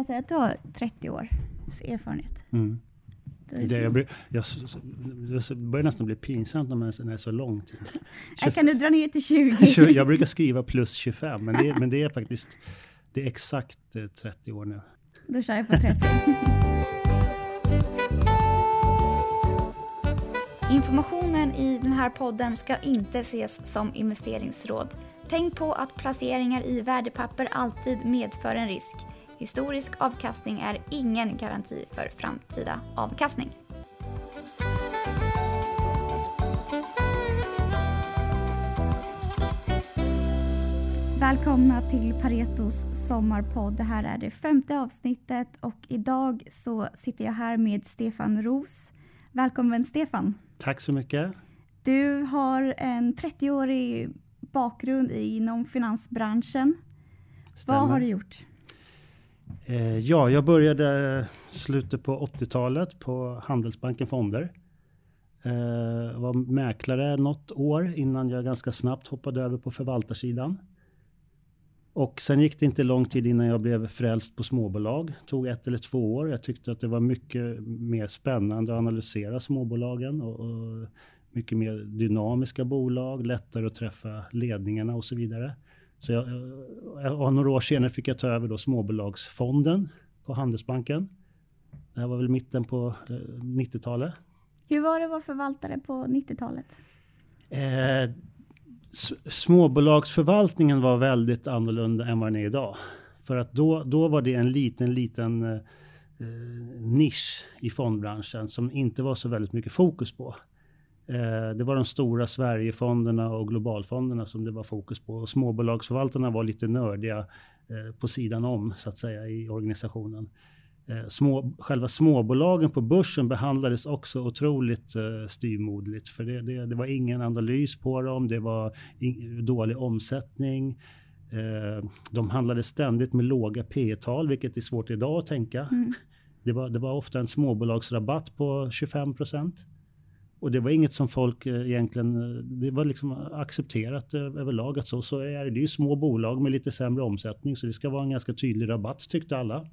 kan säga att du har 30 års erfarenhet. Mm. Det, jag, blir, jag, det börjar nästan bli pinsamt när man är så lång tid. Kan du dra ner till 20? Jag brukar skriva plus 25, men det, men det är faktiskt det är exakt 30 år nu. Då kör jag på 30. Informationen i den här podden ska inte ses som investeringsråd. Tänk på att placeringar i värdepapper alltid medför en risk. Historisk avkastning är ingen garanti för framtida avkastning. Välkomna till Paretos sommarpodd. Det här är det femte avsnittet och idag så sitter jag här med Stefan Ros. Välkommen Stefan. Tack så mycket. Du har en 30-årig bakgrund inom finansbranschen. Stämmer. Vad har du gjort? Eh, ja, jag började slutet på 80-talet på Handelsbanken Fonder. Eh, var mäklare något år innan jag ganska snabbt hoppade över på förvaltarsidan. Och sen gick det inte lång tid innan jag blev frälst på småbolag. tog ett eller två år. Jag tyckte att det var mycket mer spännande att analysera småbolagen och, och mycket mer dynamiska bolag, lättare att träffa ledningarna och så vidare. Så jag, jag, några år senare fick jag ta över då småbolagsfonden på Handelsbanken. Det här var väl mitten på 90-talet. Eh, Hur var det att vara förvaltare på 90-talet? Eh, småbolagsförvaltningen var väldigt annorlunda än vad den är idag. För att då, då var det en liten, liten eh, nisch i fondbranschen som inte var så väldigt mycket fokus på. Eh, det var de stora Sverigefonderna och globalfonderna som det var fokus på. Och småbolagsförvaltarna var lite nördiga eh, på sidan om så att säga i organisationen. Eh, små, själva småbolagen på börsen behandlades också otroligt eh, styrmodligt. För det, det, det, var ingen analys på dem, det var in, dålig omsättning. Eh, de handlade ständigt med låga P tal vilket är svårt idag att tänka. Mm. Det, var, det var ofta en småbolagsrabatt på 25 procent. Och det var inget som folk eh, egentligen, eh, det var liksom accepterat eh, överlag att så, så är det. Det är ju små bolag med lite sämre omsättning så det ska vara en ganska tydlig rabatt tyckte alla.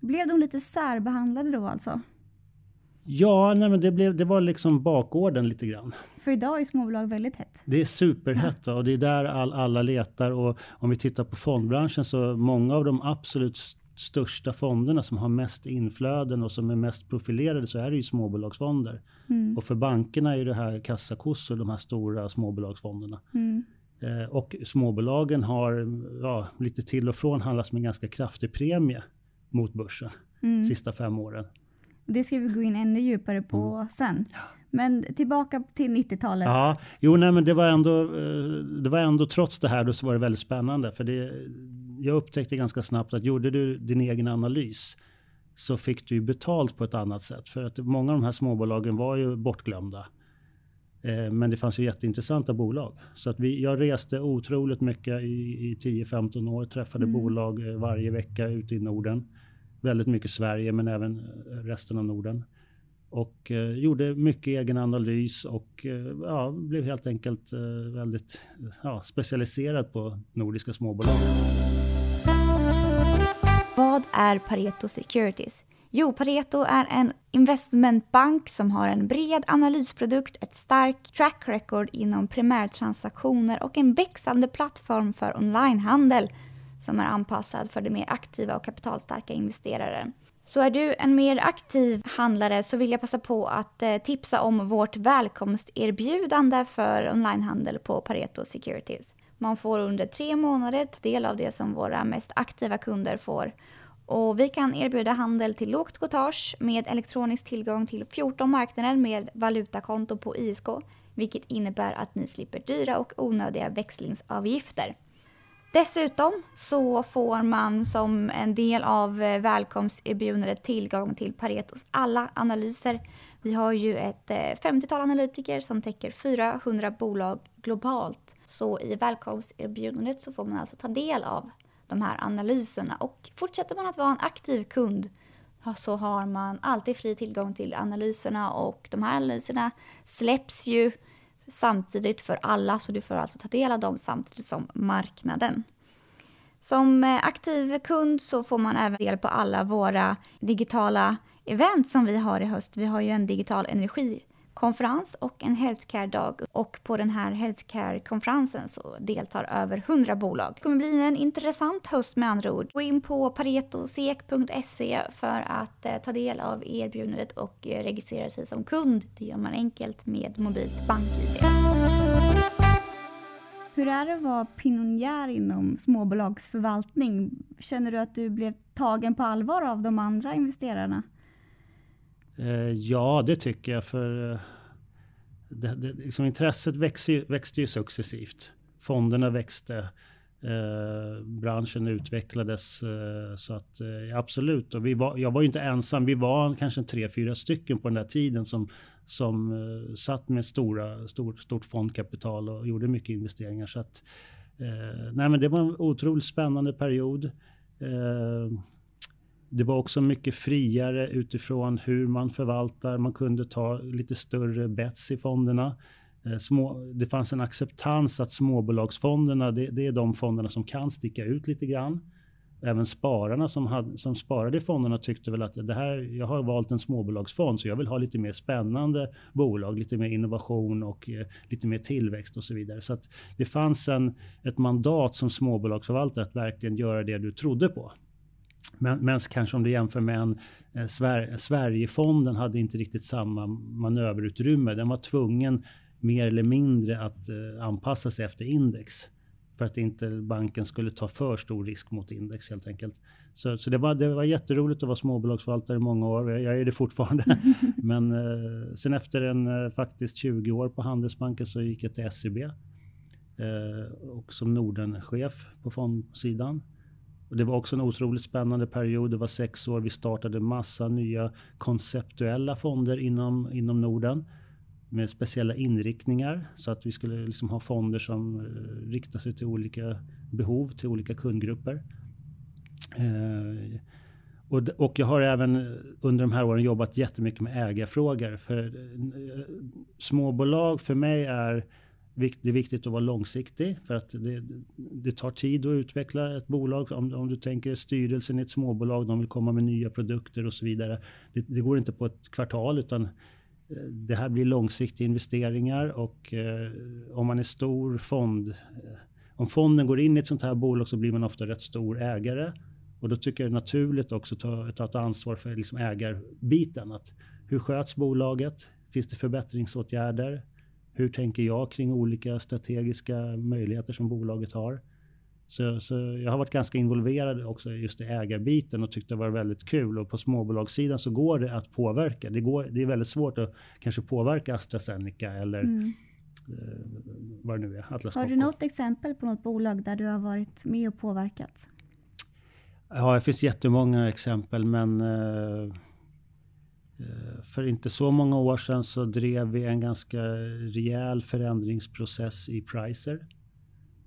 Blev de lite särbehandlade då alltså? Ja, nej men det, blev, det var liksom bakgården lite grann. För idag är småbolag väldigt hett. Det är superhett och det är där all, alla letar. Och om vi tittar på fondbranschen så många av de absolut största fonderna som har mest inflöden och som är mest profilerade så är det ju småbolagsfonder. Mm. Och för bankerna är det här kassakossor, de här stora småbolagsfonderna. Mm. Eh, och småbolagen har ja, lite till och från handlas med ganska kraftig premie mot börsen mm. sista fem åren. Det ska vi gå in ännu djupare på mm. sen. Men tillbaka till 90-talet. Ja, jo, nej, men det var ändå, eh, det var ändå trots det här då så var det väldigt spännande. För det, jag upptäckte ganska snabbt att gjorde du din egen analys så fick du ju betalt på ett annat sätt. För att många av de här småbolagen var ju bortglömda. Eh, men det fanns ju jätteintressanta bolag. Så att vi, jag reste otroligt mycket i, i 10-15 år, träffade mm. bolag eh, varje vecka ute i Norden. Väldigt mycket Sverige men även eh, resten av Norden. Och eh, gjorde mycket egen analys och eh, ja, blev helt enkelt eh, väldigt ja, specialiserad på nordiska småbolag. Vad är Pareto Securities? Jo, Pareto är en investmentbank som har en bred analysprodukt, ett starkt track record inom primärtransaktioner och en växande plattform för onlinehandel som är anpassad för de mer aktiva och kapitalstarka investerare. Så är du en mer aktiv handlare så vill jag passa på att eh, tipsa om vårt välkomsterbjudande för onlinehandel på Pareto Securities. Man får under tre månader ta del av det som våra mest aktiva kunder får. Och vi kan erbjuda handel till lågt cotage med elektronisk tillgång till 14 marknader med valutakonto på ISK, vilket innebär att ni slipper dyra och onödiga växlingsavgifter. Dessutom så får man som en del av eh, välkomsterbjudandet tillgång till Paretos alla analyser. Vi har ju ett eh, 50-tal analytiker som täcker 400 bolag globalt. Så i välkomsterbjudandet så får man alltså ta del av de här analyserna. Och fortsätter man att vara en aktiv kund så har man alltid fri tillgång till analyserna och de här analyserna släpps ju samtidigt för alla så du får alltså ta del av dem samtidigt som marknaden. Som eh, aktiv kund så får man även del på alla våra digitala event som vi har i höst. Vi har ju en digital energi konferens och en healthcare-dag. Och på den här healthcare-konferensen så deltar över 100 bolag. Det kommer bli en intressant höst med andra ord. Gå in på paretosek.se för att eh, ta del av erbjudandet och eh, registrera sig som kund. Det gör man enkelt med mobilt bank-id. Hur är det att vara pionjär inom småbolagsförvaltning? Känner du att du blev tagen på allvar av de andra investerarna? Eh, ja, det tycker jag. För eh, det, det, liksom intresset växte, växte ju successivt. Fonderna växte. Eh, branschen utvecklades. Eh, så att eh, absolut. Och vi var, jag var ju inte ensam. Vi var kanske tre, fyra stycken på den där tiden som, som eh, satt med stora, stort, stort fondkapital och gjorde mycket investeringar. Så att, eh, nej, men det var en otroligt spännande period. Eh, det var också mycket friare utifrån hur man förvaltar. Man kunde ta lite större bets i fonderna. Eh, små, det fanns en acceptans att småbolagsfonderna, det, det, är de fonderna som kan sticka ut lite grann. Även spararna som, hade, som sparade i fonderna tyckte väl att det här, jag har valt en småbolagsfond så jag vill ha lite mer spännande bolag, lite mer innovation och eh, lite mer tillväxt och så vidare. Så att det fanns en, ett mandat som småbolagsförvaltare att verkligen göra det du trodde på. Men, men kanske om du jämför med en eh, Sver Sverigefonden hade inte riktigt samma manöverutrymme. Den var tvungen mer eller mindre att eh, anpassa sig efter index för att inte banken skulle ta för stor risk mot index helt enkelt. Så, så det, var, det var jätteroligt att vara småbolagsförvaltare i många år. Jag, jag är det fortfarande. Men eh, sen efter en eh, faktiskt 20 år på Handelsbanken så gick jag till SEB eh, och som Nordenchef på fondsidan. Och det var också en otroligt spännande period. Det var sex år. Vi startade massa nya konceptuella fonder inom, inom Norden med speciella inriktningar så att vi skulle liksom ha fonder som eh, riktar sig till olika behov, till olika kundgrupper. Eh, och, och jag har även under de här åren jobbat jättemycket med ägarfrågor. För eh, småbolag för mig är det är viktigt att vara långsiktig för att det, det tar tid att utveckla ett bolag. Om, om, du tänker styrelsen i ett småbolag, de vill komma med nya produkter och så vidare. Det, det går inte på ett kvartal utan eh, det här blir långsiktiga investeringar och eh, om man är stor fond, eh, om fonden går in i ett sånt här bolag så blir man ofta rätt stor ägare. Och då tycker jag det är naturligt också att ta, ta ett ansvar för liksom ägarbiten. Att hur sköts bolaget? Finns det förbättringsåtgärder? Hur tänker jag kring olika strategiska möjligheter som bolaget har? Så, så, jag har varit ganska involverad också just i ägarbiten och tyckt det var väldigt kul. Och på småbolagssidan så går det att påverka. Det, går, det är väldigt svårt att kanske påverka AstraZeneca eller mm. eh, vad det nu är. Atlas har du något exempel på något bolag där du har varit med och påverkat? Ja, det finns jättemånga exempel men eh, för inte så många år sedan så drev vi en ganska rejäl förändringsprocess i Pricer.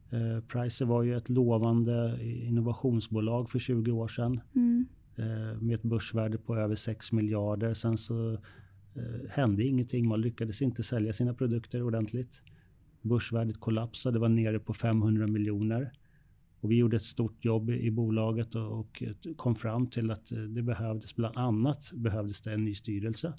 Eh, Pricer var ju ett lovande innovationsbolag för 20 år sedan mm. Eh, med ett börsvärde på över 6 miljarder. Sen så hände ingenting. Man lyckades inte sälja sina produkter ordentligt. Börsvärdet kollapsade, var nere på 500 miljoner. Och vi gjorde ett stort jobb i bolaget och, och kom fram till att eh, det behövdes, bland annat behövdes det en ny styrelse.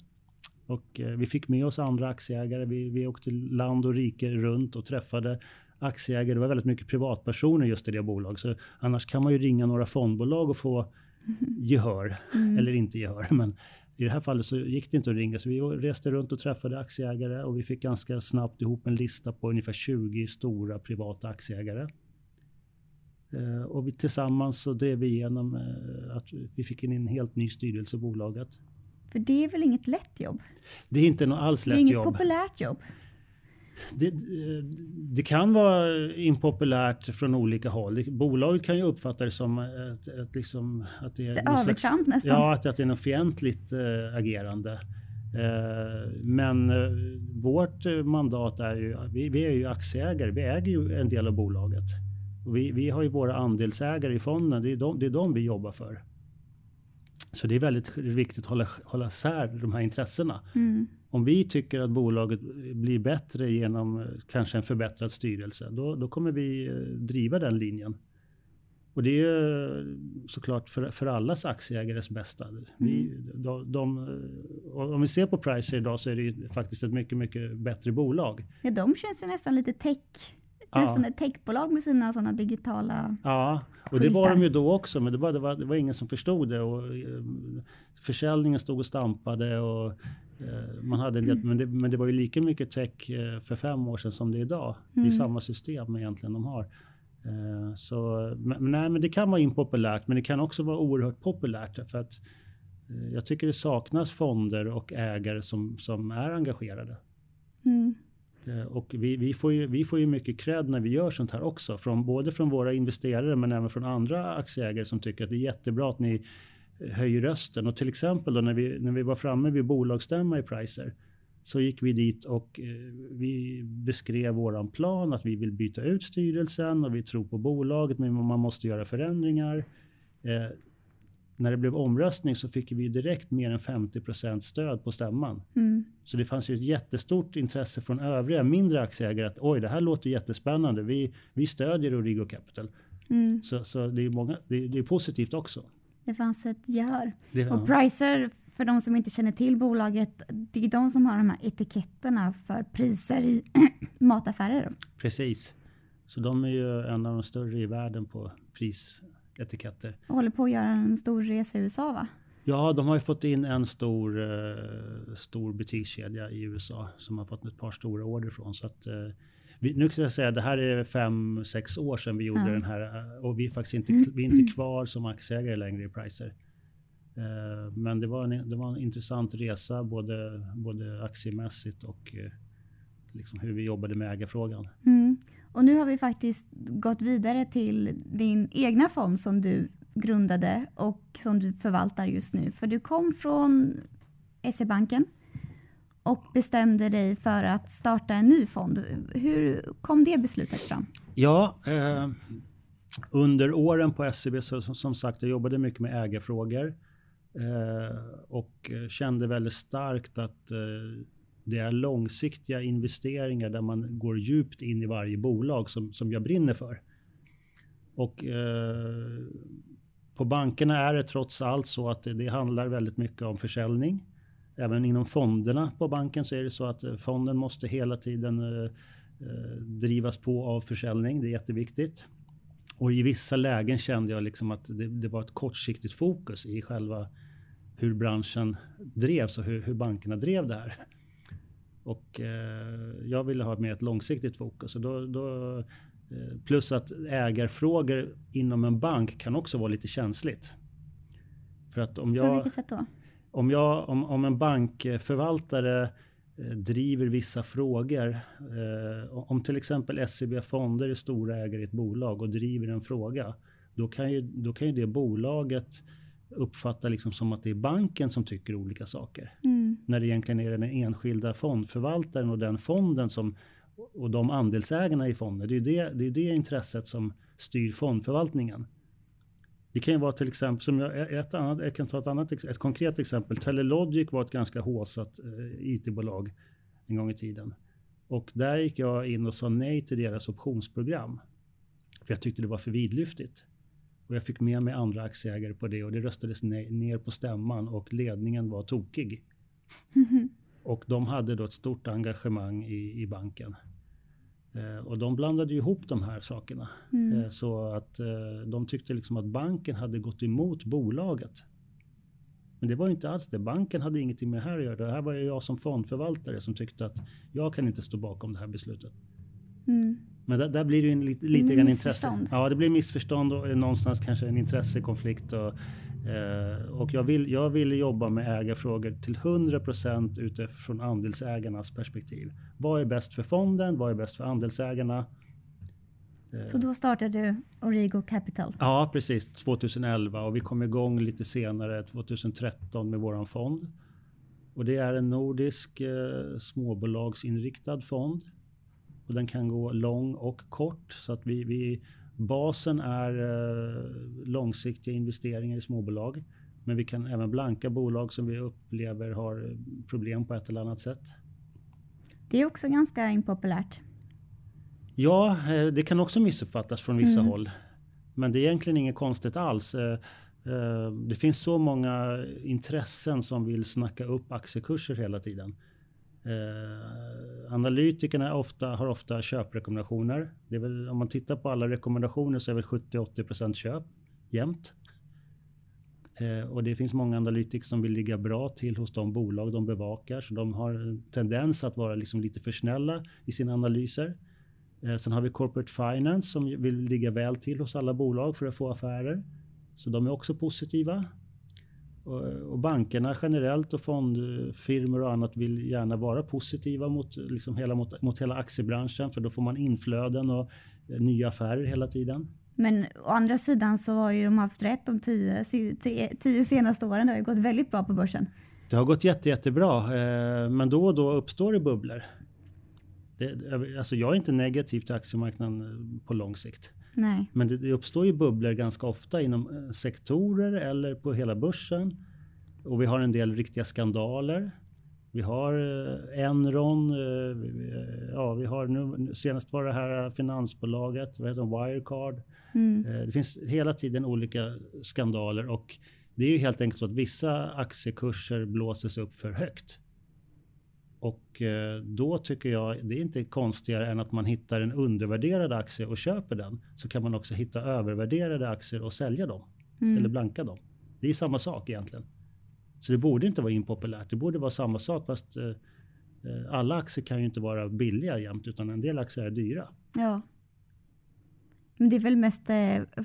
Och eh, vi fick med oss andra aktieägare. Vi, vi åkte land och rike runt och träffade aktieägare. Det var väldigt mycket privatpersoner just i det bolaget. Så annars kan man ju ringa några fondbolag och få gehör, mm. eller inte gehör. Men i det här fallet så gick det inte att ringa, så vi reste runt och träffade aktieägare och vi fick ganska snabbt ihop en lista på ungefär 20 stora privata aktieägare. Eh, och vi, tillsammans så drev vi igenom eh, att vi fick in en helt ny styrelse i bolaget. För det är väl inget lätt jobb? Det är inte något alls lätt jobb. Det är inget jobb. populärt jobb? Det, det, kan vara impopulärt från olika håll. Bolaget kan ju uppfatta det som ett, ett liksom, att det är det övertramp nästan. Ja, att, att det är något fientligt äh, agerande. Äh, men äh, vårt mandat är ju, vi, vi, är ju aktieägare, vi äger ju en del av bolaget. Vi, vi har ju våra andelsägare i fonden, det är, de, det är de vi jobbar för. Så det är väldigt viktigt att hålla, hålla sär de här intressena. Mm. Om vi tycker att bolaget blir bättre genom kanske en förbättrad styrelse, då, då kommer vi eh, driva den linjen. Och det är såklart för, för allas aktieägares bästa. Vi, Mm. de, de, om vi ser på Pricer idag så är det ju faktiskt ett mycket, mycket bättre bolag. Ja, de känns ju nästan lite tech. Ja. Ett techbolag med sina sådana digitala... Ja, och det var de Skyltar. ju då också, men det var, det var, det var ingen som förstod det. Och, eh, försäljningen stod och stampade och eh, man hade en del, men, det, men det var ju lika mycket tech eh, för fem år sedan som det är idag. Det är samma system egentligen de har. Så, men, nej, men det kan vara impopulärt, men det kan också vara oerhört populärt. För att jag tycker det saknas fonder och ägare som, som är engagerade. Mm. Eh, och vi, vi, får ju, vi får ju mycket cred när vi gör sånt här också. Från, både från våra investerare men även från andra aktieägare som tycker att det är jättebra att ni höjer rösten. Och till exempel då när vi, när vi var framme vid bolagsstämma i Pricer så gick vi dit och eh, vi beskrev våran plan att vi vill byta ut styrelsen och vi tror på bolaget men man måste göra förändringar. Eh, när det blev omröstning så fick vi direkt mer än 50% stöd på stämman. Mm. Så det fanns ju ett jättestort intresse från övriga mindre aktieägare att oj, det här låter jättespännande. Vi, vi stödjer Origo Capital. Mm. Så, så det är många, det, det är positivt också. Det fanns ett gehör. Det, Och Pricer, för de som inte känner till bolaget, det är de som har de här etiketterna för priser i mataffärer. precis. Så de är ju en av de större i världen på prisetiketter. Och håller på att göra en stor resa i USA va? Ja, de har ju fått in en stor, eh, stor butikskedja i USA som har fått ett par stora order från. Så att, eh, vi, nu kan jag säga att det här är fem, sex år sedan vi gjorde Ja. den här eh, och vi är faktiskt inte, vi är inte kvar som aktieägare längre i Pricer. Eh, men det var, en, det var en intressant resa både, både aktiemässigt och eh, liksom hur vi jobbade med ägarfrågan. Mm. Och nu har vi faktiskt gått vidare till din egna fond som du grundade och som du förvaltar just nu. För du kom från SE-banken och bestämde dig för att starta en ny fond. Hur kom det beslutet fram? Ja, eh, under åren på SEB så som, sagt, jag jobbade mycket med ägarfrågor eh, och kände väldigt starkt att eh, det är långsiktiga investeringar där man går djupt in i varje bolag som, som jag brinner för. Och eh, på bankerna är det trots allt så att det, det handlar väldigt mycket om försäljning. Även inom fonderna på banken så är det så att eh, fonden måste hela tiden eh, eh, drivas på av försäljning. Det är jätteviktigt. Och i vissa lägen kände jag liksom att det, det var ett kortsiktigt fokus i själva hur branschen drevs och hur, hur bankerna drev det här. Och eh, jag ville ha mer ett långsiktigt fokus. Och då, då, eh, plus att ägarfrågor inom en bank kan också vara lite känsligt. För att om På jag, vilket sätt då? om, jag, om, om en bankförvaltare eh, driver vissa frågor. Om till exempel SEB Fonder är stora ägare i ett bolag och driver en fråga. Då kan ju, då kan ju det bolaget uppfatta liksom som att det är banken som tycker olika saker. Mm. När det egentligen är den enskilda fondförvaltaren och den fonden som och de andelsägarna i fonden. Det är det, det är det intresset som styr fondförvaltningen. Det kan ju vara till exempel, som jag, ett annat, jag kan ta ett annat ett konkret exempel. Telelogic var ett ganska håsat eh, IT-bolag en gång i tiden. Och där gick jag in och sa nej till deras optionsprogram. För jag tyckte det var för vidlyftigt. Och jag fick med mig andra aktieägare på det och det röstades ner på stämman och ledningen var tokig. Och de hade då ett stort engagemang i, i banken. Eh, och de blandade ju ihop de här sakerna. Mm. Eh, så att eh, de tyckte liksom att banken hade gått emot bolaget. Men det var ju inte alls det. Banken hade ingenting med det här att göra. Det här var ju jag som fondförvaltare som tyckte att jag kan inte stå bakom det här beslutet. Mm. Men där, där blir det ju en, lite, lite grann intresse. Ja, det blir missförstånd och någonstans kanske en intressekonflikt. Och, eh, och jag, vill, jag ville jobba med ägarfrågor till 100% utifrån andelsägarnas perspektiv. Vad är bäst för fonden? Vad är bäst för andelsägarna? Så då startade du Origo Capital. Ja, precis. 2011 och vi kom igång lite senare, 2013 med våran fond. Och det är en nordisk eh, småbolagsinriktad fond. Och den kan gå lång och kort så att vi, vi basen är eh, långsiktiga investeringar i småbolag. Men vi kan även blanka bolag som vi upplever har problem på ett eller annat sätt. Det är också ganska impopulärt. Ja, eh, det kan också missuppfattas från vissa Mm. håll. Men det är egentligen inget konstigt alls. Eh, eh, det finns så många intressen som vill snacka upp aktiekurser hela tiden. Eh, analytikerna ofta, har ofta köprekommendationer. Det är väl, om man tittar på alla rekommendationer så är väl 70-80% köp jämt. Eh, och det finns många analytiker som vill ligga bra till hos de bolag de bevakar, så de har en tendens att vara liksom lite för snälla i sina analyser. Eh, sen har vi Corporate Finance som vill ligga väl till hos alla bolag för att få affärer. Så de är också positiva. Och, bankerna generellt och fondfirmor och annat vill gärna vara positiva mot, liksom hela, mot, mot hela aktiebranschen för då får man inflöden och eh, nya affärer hela tiden. Men å andra sidan så har ju de haft rätt de tio, tio senaste åren. Det har ju gått väldigt bra på börsen. Det har gått jätte, jättebra, eh, men då och då uppstår det bubblor. Det, alltså jag är inte negativ till aktiemarknaden eh, på lång sikt. Nej. Men det, det uppstår ju bubblor ganska ofta inom eh, sektorer eller på hela börsen. Och vi har en del riktiga skandaler. Vi har eh, Enron, ja vi har nu, senast var det här finansbolaget, vad heter det, Wirecard. Mm. Det finns hela tiden olika skandaler och det är ju helt enkelt så att vissa aktiekurser blåses upp för högt. Och eh, då tycker jag det är inte konstigare än att man hittar en undervärderad aktie och köper den. Så kan man också hitta övervärderade aktier och sälja dem. Mm. Eller blanka dem. Det är samma sak egentligen. Så det borde inte vara impopulärt. Det borde vara samma sak fast eh, eh, alla aktier kan ju inte vara billiga jämt utan en del aktier är dyra. Ja. Men det är väl mest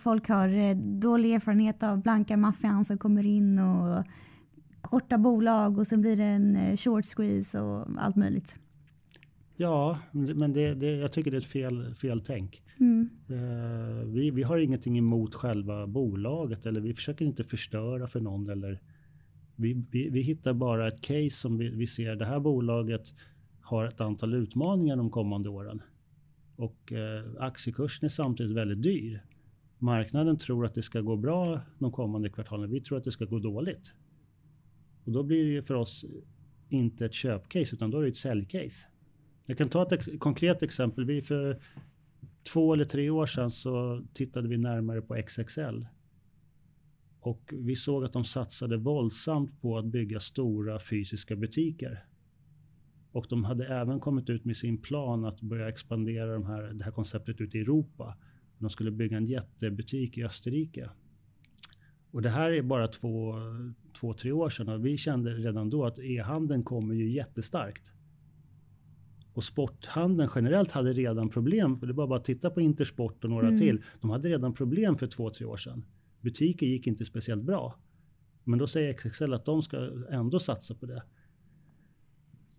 folk har dålig erfarenhet av blankarmaffian som kommer in och korta bolag och sen blir det en eh, short squeeze och allt möjligt. Ja, men det, det, jag tycker det är ett fel, fel tänk. Mm. Uh, vi, vi har ingenting emot själva bolaget eller vi försöker inte förstöra för någon. Eller vi, vi, vi hittar bara ett case som vi, vi ser. Det här bolaget har ett antal utmaningar de kommande åren. Och uh, aktiekursen är samtidigt väldigt dyr. Marknaden tror att det ska gå bra de kommande kvartalen. Vi tror att det ska gå dåligt. Och då blir det ju för oss inte ett köpcase utan då är det ett säljcase. Jag kan ta ett ex konkret exempel. Vi för två eller tre år sedan så tittade vi närmare på XXL. Och vi såg att de satsade våldsamt på att bygga stora fysiska butiker. Och de hade även kommit ut med sin plan att börja expandera de här, det här konceptet ut i Europa. De skulle bygga en jättebutik i Österrike. Och det här är bara två, två, tre år sedan och vi kände redan då att e-handeln kommer ju jättestarkt. Och sporthandeln generellt hade redan problem, för det var bara att titta på Intersport och några mm. till. De hade redan problem för två, tre år sedan. Butiker gick inte speciellt bra. Men då säger XXL att de ska ändå satsa på det.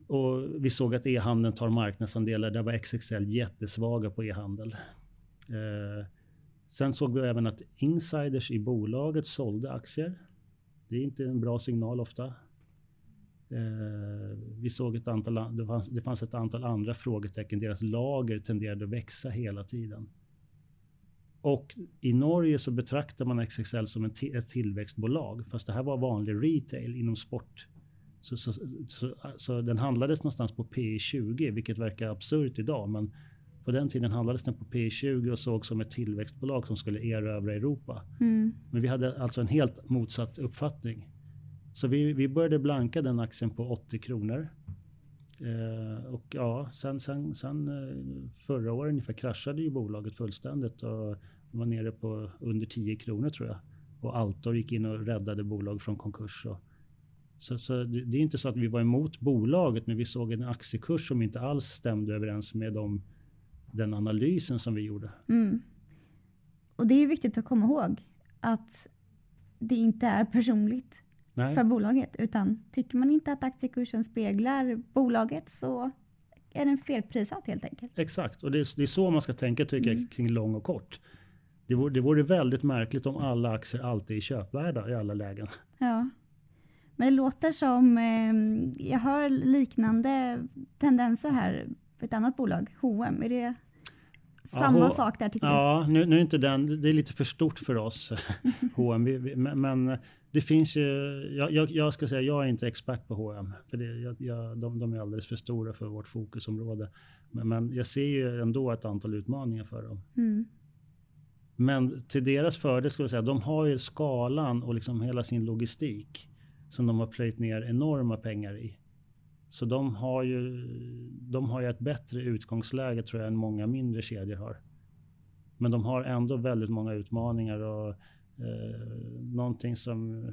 Och vi såg att e-handeln tar marknadsandelar. Där var XXL jättesvaga på e-handel. Eh, sen såg vi även att insiders i bolaget sålde aktier. Det är inte en bra signal ofta. Eh, vi såg ett antal, det fanns, det fanns ett antal andra frågetecken. Deras lager tenderade att växa hela tiden. Och i Norge så betraktar man XXL som en ett tillväxtbolag, fast det här var vanlig retail inom sport. Så, så, så, så den handlades någonstans på P 20, vilket verkar absurt idag, men på den tiden handlades den på P20 och såg som ett tillväxtbolag som skulle erövra Europa. Mm. Men vi hade alltså en helt motsatt uppfattning. Så vi, vi började blanka den aktien på 80 kronor. Eh, och ja, sen, sen, sen eh, förra året ungefär kraschade ju bolaget fullständigt och var nere på under 10 kronor tror jag. Och Altor gick in och räddade bolag från konkurs. Och, så, så det, det är inte så att vi var emot bolaget, men vi såg en aktiekurs som inte alls stämde överens med de den analysen som vi gjorde. Mm. Och det är viktigt att komma ihåg att det inte är personligt Nej. för bolaget. Utan tycker man inte att aktiekursen speglar bolaget så är den felprissatt helt enkelt. Exakt, och det är, det är så man ska tänka tycker mm. jag kring lång och kort. Det vore, det vore väldigt märkligt om alla aktier alltid är köpvärda i alla lägen. Ja. Men det låter som, eh, jag hör liknande tendenser här för ett annat bolag, H&M. Är det samma ja, sak där tycker ja, du? Ja, nu, nu är inte den, det är lite för stort för oss, H&M. Men, men det finns ju, jag, jag, jag, ska säga, jag är inte expert på H&M. För det, jag, jag, de, de är alldeles för stora för vårt fokusområde. Men, men, jag ser ju ändå ett antal utmaningar för dem. Mm. Men till deras fördel skulle jag säga, de har ju skalan och liksom hela sin logistik som de har plöjt ner enorma pengar i. Så de har ju, de har ju ett bättre utgångsläge tror jag än många mindre kedjor har. Men de har ändå väldigt många utmaningar och eh, någonting som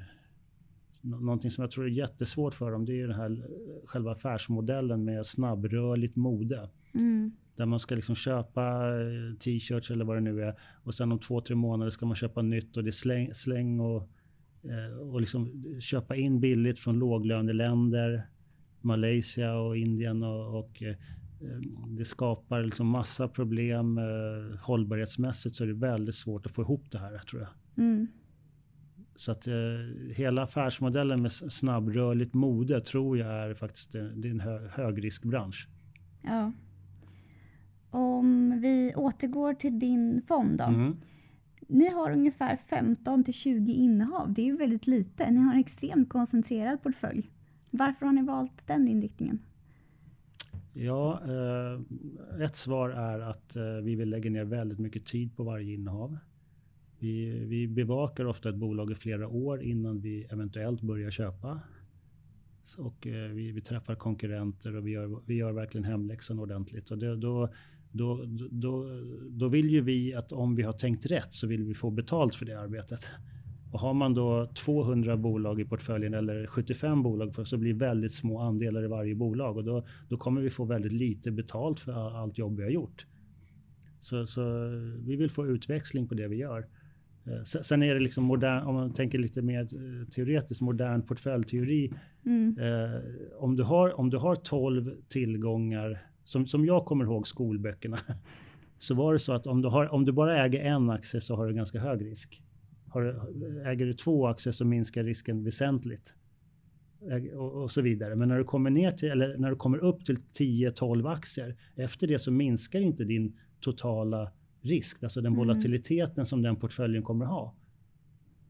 Någonting som jag tror är jättesvårt för dem, det är den här själva affärsmodellen med snabbrörligt mode. Mm. Där man ska liksom köpa eh, t-shirts eller vad det nu är och sen om två, tre månader ska man köpa nytt och det är släng, släng och, eh, och liksom köpa in billigt från låglöneländer. Malaysia och Indien och, och eh, det skapar liksom massa problem. Hållbarhetsmässigt så är det väldigt svårt att få ihop det här tror jag. Mm. Så att eh, hela affärsmodellen med snabbrörligt mode tror jag är faktiskt det är en hö, högriskbransch. Ja. Om vi återgår till din fond då. Mm. Ni har ungefär 15 till 20 innehav. Det är ju väldigt lite. Ni har en extremt koncentrerad portfölj. Varför har ni valt den inriktningen? Ja, eh, ett svar är att eh, vi vill lägga ner väldigt mycket tid på varje innehav. Vi, vi bevakar ofta ett bolag i flera år innan vi eventuellt börjar köpa. Och eh, vi, vi, träffar konkurrenter och vi gör, vi gör verkligen hemläxan ordentligt. Och det, då, då, då, då vill ju vi att om vi har tänkt rätt så vill vi få betalt för det arbetet. Och har man då 200 bolag i portföljen eller 75 bolag så blir det väldigt små andelar i varje bolag och då, då kommer vi få väldigt lite betalt för allt jobb vi har gjort. Så, så vi vill få utväxling på det vi gör. Eh, sen är det liksom modern, om man tänker lite mer eh, teoretiskt, modern portföljteori. Mm. Eh, om, du har, om du har 12 tillgångar, som, som jag kommer ihåg skolböckerna, så var det så att om du, har, om du bara äger en aktie så har du ganska hög risk. Har, äger du två aktier så minskar risken väsentligt. Och, och, så vidare. Men när du kommer ner till, eller när du kommer upp till 10-12 aktier, efter det så minskar inte din totala risk, alltså den mm. volatiliteten som den portföljen kommer ha.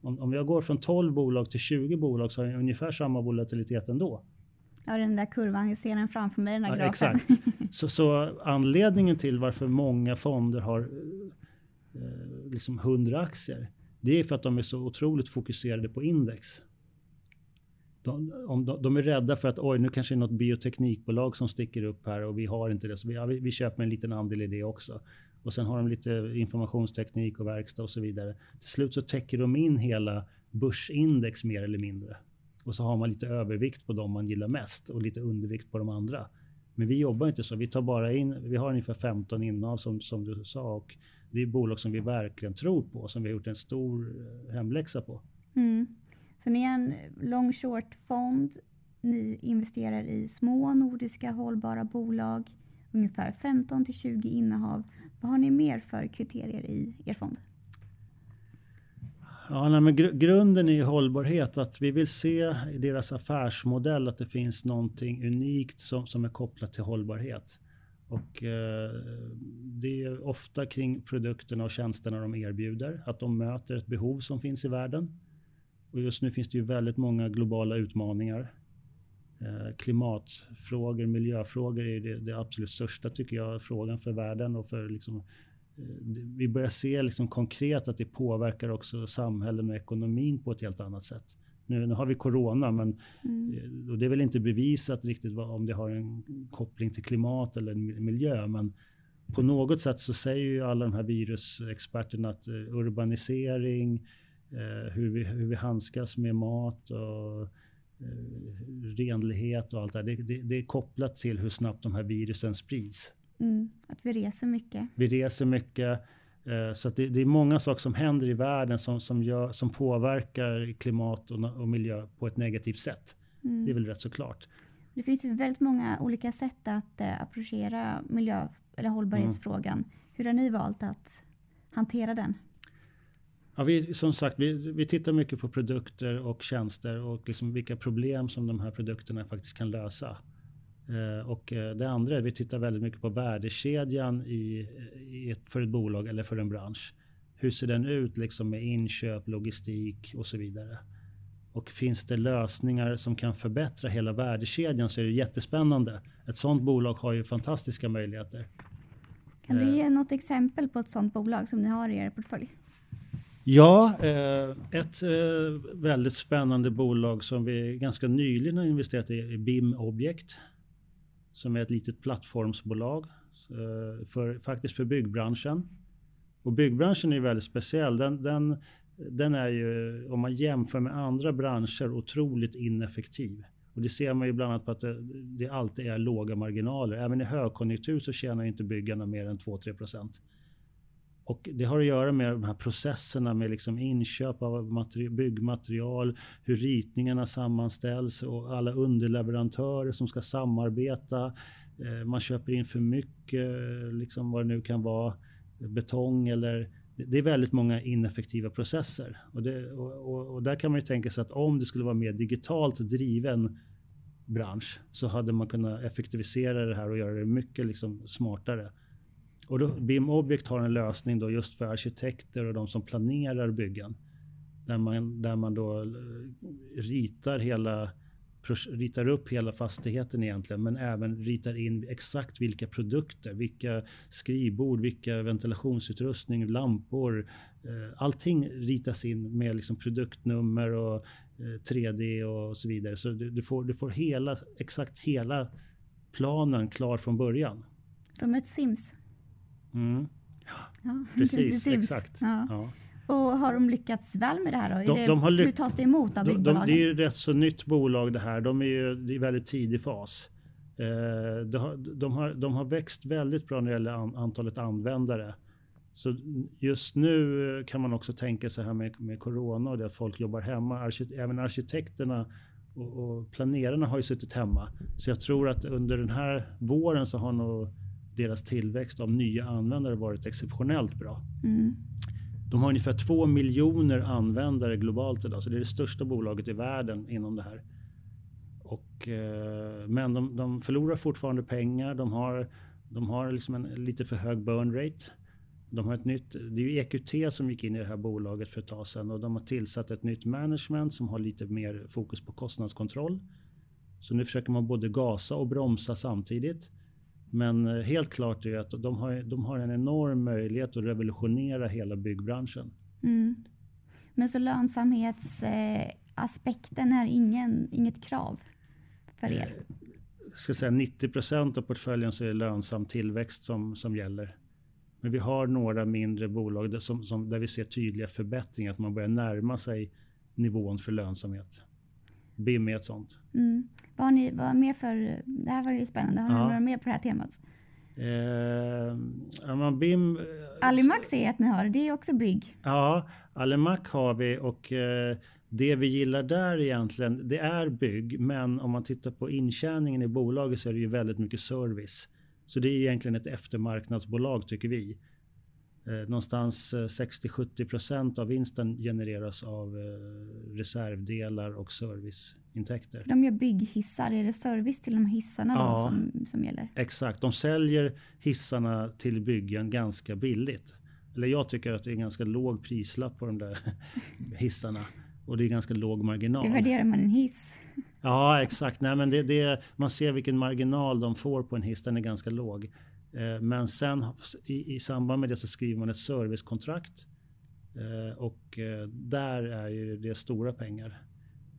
Om, om jag går från 12 bolag till 20 bolag så har jag ungefär samma volatilitet ändå. Ja, den där kurvan, jag ser den framför mig, den där ja, grafen. Exakt. Så, så, anledningen till varför många fonder har eh, liksom 100 aktier, det är för att de är så otroligt fokuserade på index. De, om de, de, är rädda för att oj, nu kanske det är något bioteknikbolag som sticker upp här och vi har inte det, så vi, ja, vi, vi köper en liten andel i det också. Och sen har de lite informationsteknik och verkstad och så vidare. Till slut så täcker de in hela börsindex mer eller mindre. Och så har man lite övervikt på de man gillar mest och lite undervikt på de andra. Men vi jobbar inte så. Vi tar bara in, vi har ungefär 15 innehav som, som du sa och det är bolag som vi verkligen tror på, som vi har gjort en stor eh, hemläxa på. Mm. Så ni är en long short fond. Ni investerar i små nordiska hållbara bolag, ungefär 15 till 20 innehav vad har ni mer för kriterier i er fond? Ja, nej, men gr grunden är hållbarhet. Att vi vill se i deras affärsmodell att det finns någonting unikt som, som är kopplat till hållbarhet. Och, eh, det är ofta kring produkterna och tjänsterna de erbjuder. Att de möter ett behov som finns i världen. Och just nu finns det ju väldigt många globala utmaningar Eh, klimatfrågor, miljöfrågor är det, det, absolut största tycker jag, frågan för världen och för liksom, eh, vi börjar se liksom konkret att det påverkar också samhällen och ekonomin på ett helt annat sätt. Nu, nu har vi corona, men mm. Eh, och det är väl inte bevisat riktigt vad, om det har en koppling till klimat eller miljö, men på något sätt så säger ju alla de här virusexperterna att urbanisering, eh, hur, vi, hur vi handskas med mat och Eh, renlighet och allt det, det, det är kopplat till hur snabbt de här virusen sprids. Mm, att vi reser mycket. Vi reser mycket. Eh, så det, det, är många saker som händer i världen som, som, gör, som påverkar klimat och, och miljö på ett negativt sätt. Mm. Det är väl rätt så klart. Det finns ju väldigt många olika sätt att uh, approchera miljö eller hållbarhetsfrågan. Mm. Hur har ni valt att hantera den? Ja, vi, som sagt, vi, vi tittar mycket på produkter och tjänster och liksom vilka problem som de här produkterna faktiskt kan lösa. Eh, och eh, det andra är att vi tittar väldigt mycket på värdekedjan i, i ett, för ett bolag eller för en bransch. Hur ser den ut liksom med inköp, logistik och så vidare. Och finns det lösningar som kan förbättra hela värdekedjan så är det jättespännande. Ett sådant bolag har ju fantastiska möjligheter. Kan du ge något exempel på ett sådant bolag som ni har i er portfölj? Ja, eh, ett eh, väldigt spännande bolag som vi ganska nyligen har investerat i är BIM Object. Som är ett litet plattformsbolag eh, för, faktiskt för byggbranschen. Och byggbranschen är väldigt speciell. Den, den, den är ju, om man jämför med andra branscher, otroligt ineffektiv. Och det ser man ju bland annat på att det, det alltid är låga marginaler. Även i högkonjunktur så tjänar inte byggarna mer än 2-3 procent. Och det har att göra med de här processerna med liksom inköp av byggmaterial, hur ritningarna sammanställs och alla underleverantörer som ska samarbeta. Eh, man köper in för mycket, liksom vad det nu kan vara, betong eller det är väldigt många ineffektiva processer. Och, det, och, och, och, där kan man ju tänka sig att om det skulle vara mer digitalt driven bransch så hade man kunnat effektivisera det här och göra det mycket liksom smartare. Och då, BIM Object har en lösning då just för arkitekter och de som planerar byggen. Där man, där man då eh, ritar, hela, ritar upp hela fastigheten egentligen, men även ritar in exakt vilka produkter, vilka skrivbord, vilka ventilationsutrustning, lampor. Eh, allting ritas in med liksom produktnummer och eh, 3D och så vidare. Så du, du, får, du får hela, exakt hela planen klar från början. Som ett Sims? Mm. Ja, Precis, exakt. Ja. Ja. Och har de lyckats väl med det här? Då? De, det, de har hur tas det emot av byggbolagen? De, det är ju rätt så nytt bolag det här. De är ju i väldigt tidig fas. Eh, de, har, de, har, de har växt väldigt bra när det gäller an, antalet användare. Så just nu kan man också tänka sig här med, med corona och det att folk jobbar hemma. Arkite även arkitekterna och, och planerarna har ju suttit hemma. Så jag tror att under den här våren så har nog deras tillväxt av nya användare varit exceptionellt bra. Mm. De har ungefär två miljoner användare globalt idag, så det är det största bolaget i världen inom det här. Och, eh, men de, de, förlorar fortfarande pengar. De har, de har liksom en lite för hög burn rate. De har ett nytt, det är ju EQT som gick in i det här bolaget för ett tag sedan och de har tillsatt ett nytt management som har lite mer fokus på kostnadskontroll. Så nu försöker man både gasa och bromsa samtidigt. Men eh, helt klart är att de har, de har en enorm möjlighet att revolutionera hela byggbranschen. Mm. Men så lönsamhetsaspekten är ingen, inget krav för er? Jag ska säga 90 procent av portföljen så är det lönsam tillväxt som, som gäller. Men vi har några mindre bolag där, som, som, där vi ser tydliga förbättringar, att man börjar närma sig nivån för lönsamhet. BIM är ett sånt. Mm. Vad har ni vad mer för, det här var ju spännande, har ni några mer på det här temat? Eh, ja, BIM, eh, Alimax säger att ni har, det är också bygg. Ja, Alimax har vi och eh, det vi gillar där egentligen, det är bygg, men om man tittar på intjäningen i bolaget så är det ju väldigt mycket service. Så det är egentligen ett eftermarknadsbolag tycker vi. Eh, någonstans 60-70% av vinsten genereras av reservdelar och serviceintäkter. De gör bygghissar, är det service till de hissarna ja, då som, som gäller? Exakt, de säljer hissarna till byggen ganska billigt. Eller jag tycker att det är ganska låg prislapp på de där hissarna. Och det är ganska låg marginal. Hur värderar man en hiss? Ja, exakt. Nej, men det, det, man ser vilken marginal de får på en hiss, den är ganska låg. Eh, men sen i, i samband med det så skriver man ett servicekontrakt. Eh, och eh, där är ju det stora pengar.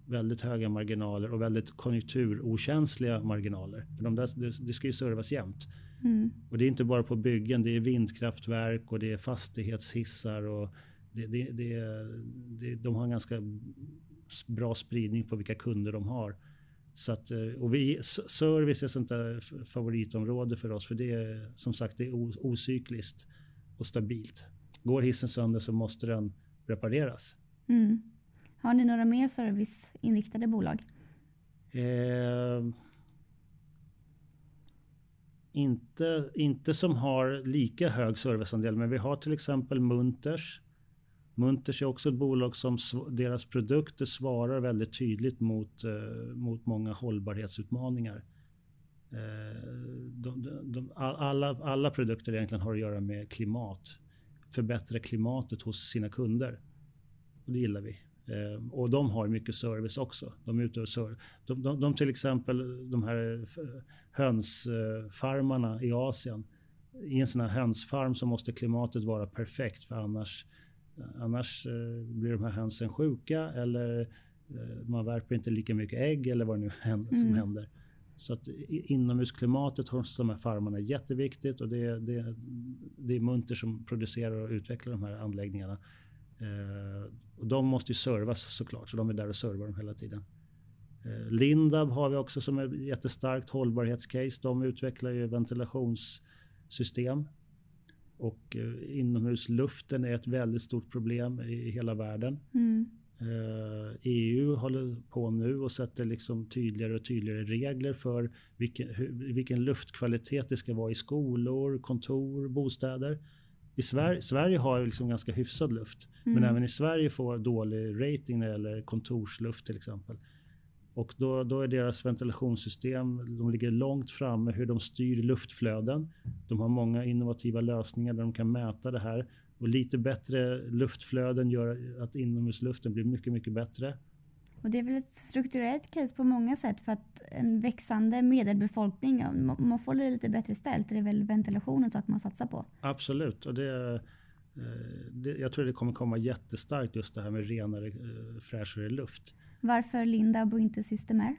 Väldigt höga marginaler och väldigt konjunkturokänsliga marginaler. För de där, det, det ska ju servas jämt. Mm. Och det är inte bara på byggen, det är vindkraftverk och det är fastighetshissar. Och det, det, det, det, de har en ganska bra spridning på vilka kunder de har. Så att, eh, och vi, service är sånt där favoritområde för oss, för det är som sagt det är ocykliskt och stabilt. Går hissen sönder så måste den repareras. Mm. Har ni några mer serviceinriktade bolag? Eh, inte, inte som har lika hög serviceandel, men vi har till exempel Munters Munters är också ett bolag som deras produkter svarar väldigt tydligt mot, eh, mot många hållbarhetsutmaningar. Eh, de, de, de, alla, alla produkter egentligen har att göra med klimat. Förbättra klimatet hos sina kunder. Och det gillar vi. Eh, och de har mycket service också. De, är de, de, de till exempel de här eh, hönsfarmarna i Asien. I en sån här hönsfarm så måste klimatet vara perfekt för annars Annars eh, blir de här hönsen sjuka eller eh, man värper inte lika mycket ägg eller vad det nu händer, som Mm. händer. Så att inomhusklimatet hos de här farmarna är jätteviktigt och det är, det, är- det är Munter som producerar och utvecklar de här anläggningarna. Eh, och de måste ju servas såklart, så de är där och servar dem hela tiden. Eh, Lindab har vi också som är jättestarkt hållbarhetscase. De utvecklar ju ventilationssystem. Och eh, inomhusluften är ett väldigt stort problem i hela världen. Mm. Eh, EU håller på nu och sätter liksom tydligare och tydligare regler för vilken, hur, vilken luftkvalitet det ska vara i skolor, kontor, bostäder. I Sverige, Sverige har liksom ganska hyfsad luft, men Mm. även i Sverige får dålig rating när det gäller kontorsluft till exempel. Och då, då är deras ventilationssystem, de ligger långt framme hur de styr luftflöden. De har många innovativa lösningar där de kan mäta det här. Och lite bättre luftflöden gör att inomhusluften blir mycket, mycket bättre. Och det är väl ett strukturellt case på många sätt för att en växande medelbefolkning, om man får det lite bättre ställt, det är väl ventilationen sak man satsar på. Absolut. Och det, eh, det, jag tror det kommer komma jättestarkt just det här med renare, eh, fräschare luft. Varför Lindab och inte Systemair?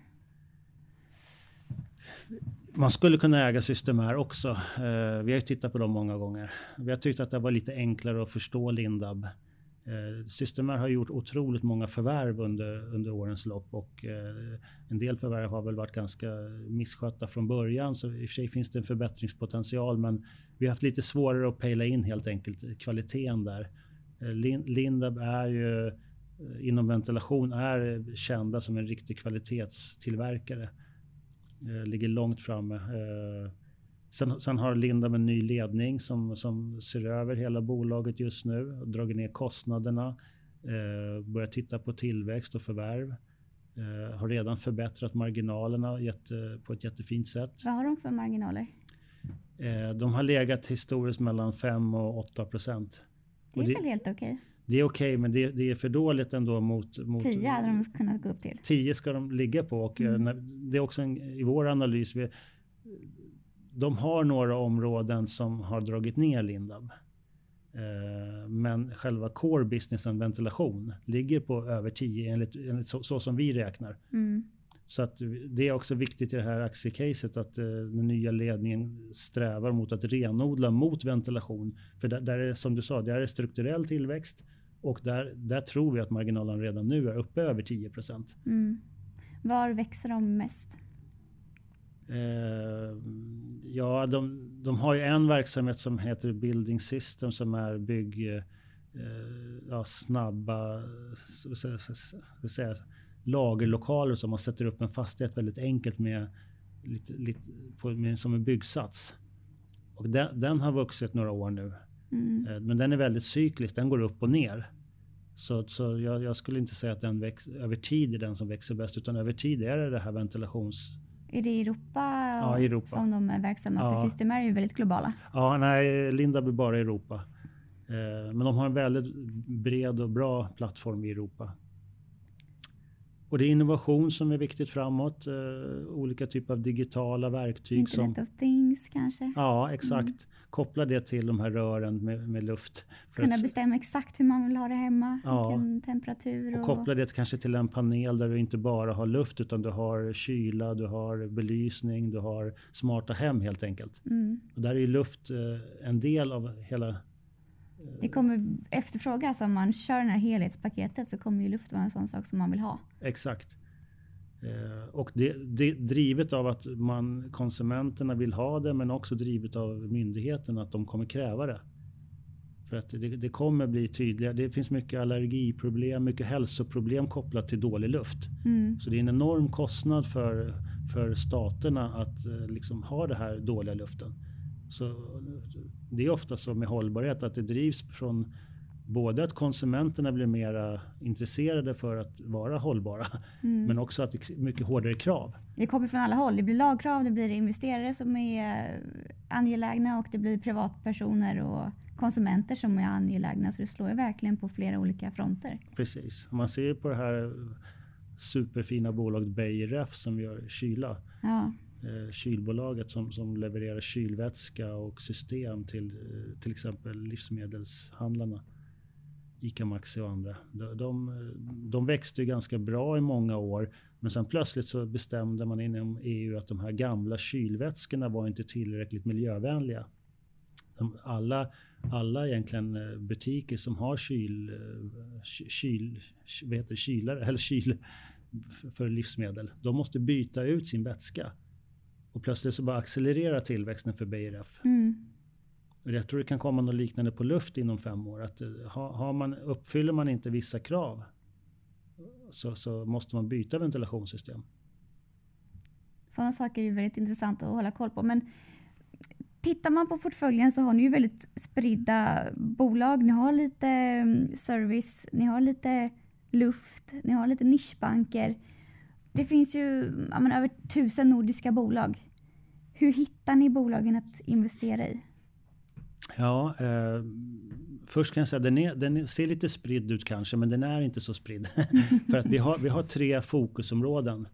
Man skulle kunna äga Systemair också. Eh, vi har ju tittat på dem många gånger. Vi har tyckt att det var lite enklare att förstå Lindab. Eh, Systemair har gjort otroligt många förvärv under, under årens lopp och eh, en del förvärv har väl varit ganska misskötta från början så i och för sig finns det en förbättringspotential men vi har haft lite svårare att pejla in helt enkelt kvaliteten där. Eh, Lindab är ju inom ventilation är kända som en riktig kvalitetstillverkare eh, ligger långt framme. Eh, sen, sen har Lindab en ny ledning som, som ser över hela bolaget just nu och dragit ner kostnaderna. Eh, börjar titta på tillväxt och förvärv. Eh, har redan förbättrat marginalerna jätte, på ett jättefint sätt. Vad har de för marginaler? Eh, de har legat historiskt mellan 5 och 8 procent. Det är det- väl helt okej? Det är okej, men det, det är för dåligt ändå mot... mot 10 hade de kunnat gå upp till. 10 ska de ligga på och eh, Mm. det är också en, i vår analys. Vi, de har några områden som har dragit ner Lindab. Eh, men själva core businessen ventilation ligger på över 10 enligt, enligt så, så som vi räknar. Mm. Så att det är också viktigt i det här aktiecaset att eh, den nya ledningen strävar mot att renodla mot ventilation. För där, där är som du sa, där är strukturell tillväxt och där, där tror vi att marginalen redan nu är uppe över 10 procent. Mm. Var växer de mest? Eh, ja, de, de har ju en verksamhet som heter Building System som är bygg, eh, ja, snabba så, så, så, säga, lagerlokaler som man sätter upp en fastighet väldigt enkelt med, lite, lite, på, med som en byggsats. Och den, den har vuxit några år nu. Mm. Eh, men den är väldigt cyklisk, den går upp och ner. Så, så jag, jag skulle inte säga att den väx, över tid är den som växer bäst, utan över tid är det det här ventilations Är det i Europa, Ja, Europa. som de är verksamma? Ja. För Systemair är ju väldigt globala. Ja, nej, Lindab är bara i Europa. Eh, men de har en väldigt bred och bra plattform i Europa. Och det är innovation som är viktigt framåt. Eh, olika typer av digitala verktyg. Som, Internet of things kanske? ja, exakt. Koppla det till de här rören med, med luft. För Kunna att- bestämma exakt hur man vill ha det hemma, Ja. vilken temperatur. och Och, koppla det kanske till en panel där du inte bara har luft utan du har kyla, du har belysning, du har smarta hem helt enkelt. mm. Och där är ju luft eh, en del av hela Det kommer efterfrågas om man kör det här helhetspaketet så kommer ju luft vara en sån sak som man vill ha. Exakt. Eh, och det, det drivet av att man, konsumenterna vill ha det men också drivet av myndigheterna att de kommer kräva det. För att det, det kommer bli tydligare. Det finns mycket allergiproblem, mycket hälsoproblem kopplat till dålig luft. Mm. Så det är en enorm kostnad för, för staterna att eh, liksom ha det här dåliga luften. Så det är ofta så med hållbarhet att det drivs från både att konsumenterna blir mera intresserade för att vara hållbara, Mm. men också att det är mycket hårdare krav. Det kommer från alla håll. Det blir lagkrav, det blir investerare som är eh, angelägna och det blir privatpersoner och konsumenter som är angelägna. Så det slår ju verkligen på flera olika fronter. Precis. Man ser på det här superfina bolaget Beijer som gör kyla. Ja eh, kylbolaget som, som levererar kylvätska och system till eh, till exempel livsmedelshandlarna. ICA Maxi och andra. De, de, de växte ganska bra i många år men sen plötsligt så bestämde man inom EU att de här gamla kylvätskorna var inte tillräckligt miljövänliga. Alla, alla egentligen eh, butiker som har kyl, eh, kyl, vad heter kylare, eller kyl för livsmedel, de måste byta ut sin vätska. Och plötsligt så bara accelererar tillväxten för BRF. Mm. Jag tror det kan komma något liknande på luft inom fem år. Att eh, har man, uppfyller man inte vissa krav så, så måste man byta ventilationssystem. Sådana saker är väldigt intressant att hålla koll på. Men tittar man på portföljen så har ni ju väldigt spridda bolag. Ni har lite mm, service, ni har lite luft, ni har lite nischbanker. Det finns ju menar, över tusen nordiska bolag. Hur hittar ni bolagen att investera i? Ja, eh, först kan jag säga den, är, den ser lite spridd ut kanske, men den är inte så spridd. För att vi har, vi har tre fokusområden.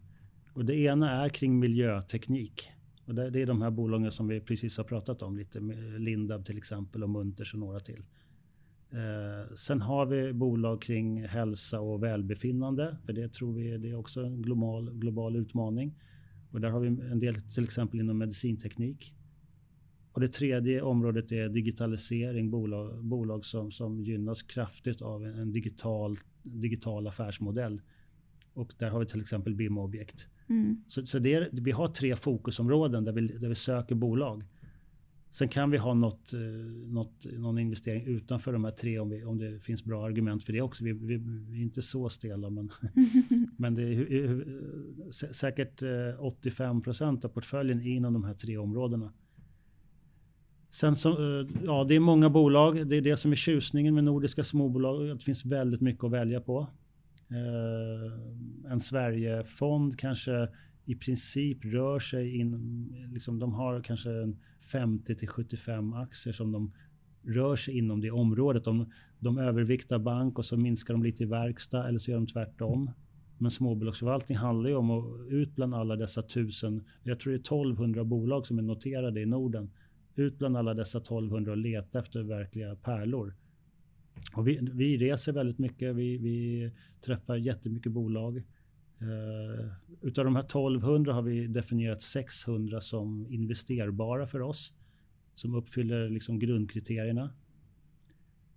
Och det ena är kring miljöteknik. Och det, det är de här bolagen som vi precis har pratat om, lite Lindab till exempel och Munters och några till. Eh, sen har vi bolag kring hälsa och välbefinnande, för det tror vi det är också en global, global utmaning. Och där har vi en del till exempel inom medicinteknik. Och det tredje området är digitalisering, bolag, bolag som, som gynnas kraftigt av en digital, digital affärsmodell. Och där har vi till exempel BIM-objekt. Mm. Så, så det är, vi har tre fokusområden där vi, där vi söker bolag. Sen kan vi ha något, eh, något, någon investering utanför de här tre om, vi, om det finns bra argument för det också. Vi, vi, vi är inte så stela men, men det är säkert 85 eh, procent av portföljen inom de här tre områdena. Sen så, eh, ja, det är många bolag. Det är det som är tjusningen med nordiska småbolag. Det finns väldigt mycket att välja på. En Sverigefond kanske i princip rör sig in, liksom de har kanske 50 till 75 aktier som de rör sig inom det området. De, de överviktar bank och så minskar de lite i verkstad eller så gör de tvärtom. Men småbolagsförvaltning handlar ju om att ut bland alla dessa tusen, jag tror det är 1200 bolag som är noterade i Norden ut bland alla dessa 1200 och leta efter verkliga pärlor. Och vi, vi reser väldigt mycket, vi, vi träffar jättemycket bolag. Uh, utav de här 1200 har vi definierat 600 som investerbara för oss. Som uppfyller liksom grundkriterierna.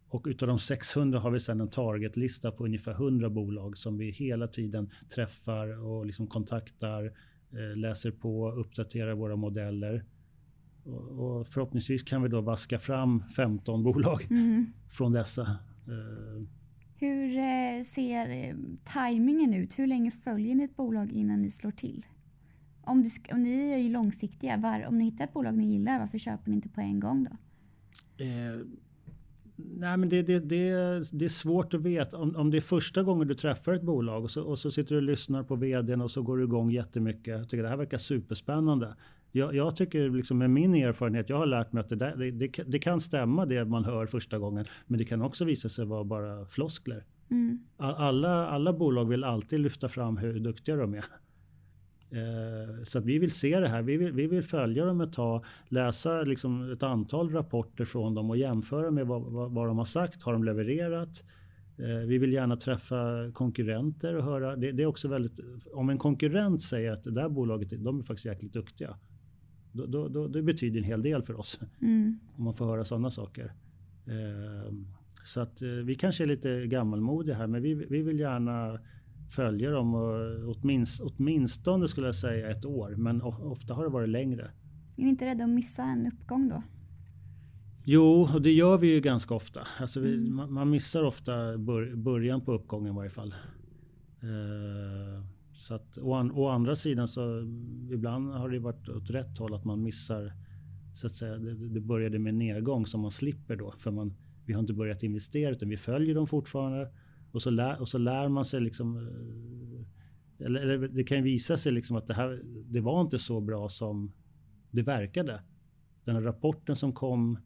Och utav de 600 har vi sedan en targetlista på ungefär 100 bolag som vi hela tiden träffar och liksom kontaktar, eh, läser på, uppdaterar våra modeller. Och förhoppningsvis kan vi då vaska fram 15 bolag mm. från dessa. Hur eh, ser eh, tajmingen ut? Hur länge följer ni ett bolag innan ni slår till? Om, du, om ni är ju långsiktiga, var, om ni hittar ett bolag ni gillar, varför köper ni inte på en gång då? Eh, nej men det, det, det, det, är svårt att veta. Om, om det är första gången du träffar ett bolag och så, och så sitter du och lyssnar på vdn och så går du igång jättemycket. Jag tycker det här verkar superspännande jag, jag, tycker liksom med min erfarenhet, jag har lärt mig att det, där, det, det, det, kan stämma det man hör första gången. Men det kan också visa sig vara bara floskler. Mm. Alla, alla bolag vill alltid lyfta fram hur duktiga de är. Eh, så att vi vill se det här. Vi vill, vi vill följa dem ett tag, läsa liksom ett antal rapporter från dem och jämföra med vad, vad, vad de har sagt. Har de levererat? Eh, vi vill gärna träffa konkurrenter och höra. Det, det, är också väldigt, om en konkurrent säger att det där bolaget, de är faktiskt jäkligt duktiga. Då, då, då, det betyder en hel del för oss. Mm. Om man får höra sådana saker. Eh, så att eh, vi kanske är lite gammalmodiga här, men vi, vi vill gärna följa dem och åtminst, åtminstone skulle jag säga ett år, men ofta har det varit längre. Är ni inte rädda att missa en uppgång då? Jo, och det gör vi ju ganska ofta. Alltså vi, mm. man, man, missar ofta bör, början på uppgången i varje fall. Eh, så att, å, an, å andra sidan så ibland har det varit åt rätt håll att man missar så att säga, det, det började med nedgång som man slipper då för man, vi har inte börjat investera utan vi följer dem fortfarande och så lär, och så lär man sig liksom eh, eller, eller det kan visa sig liksom att det här det var inte så bra som det verkade. Den här rapporten som kom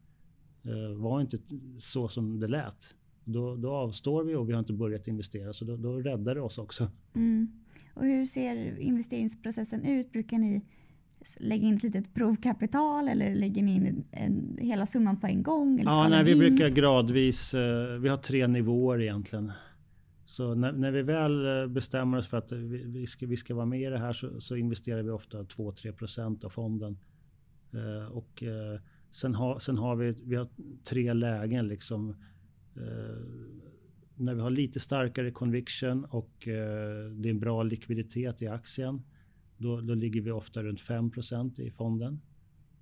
eh, var inte så som det lät. Då, då avstår vi och vi har inte börjat investera så då, då räddar det oss också. Mm. Och hur ser investeringsprocessen ut? Brukar ni lägga in ett litet provkapital eller lägger ni in en, hela summan på en gång? Eller ja, nej, vi brukar gradvis, eh, vi har tre nivåer egentligen. Så när, när, vi väl eh, bestämmer oss för att vi, vi, ska, vi ska vara med i det här så, så investerar vi ofta 2-3% av fonden. Eh, och eh, sen, ha, sen har vi, vi har tre lägen liksom. Eh, när vi har lite starkare conviction och eh, det är en bra likviditet i aktien. Då, då ligger vi ofta runt 5% i fonden.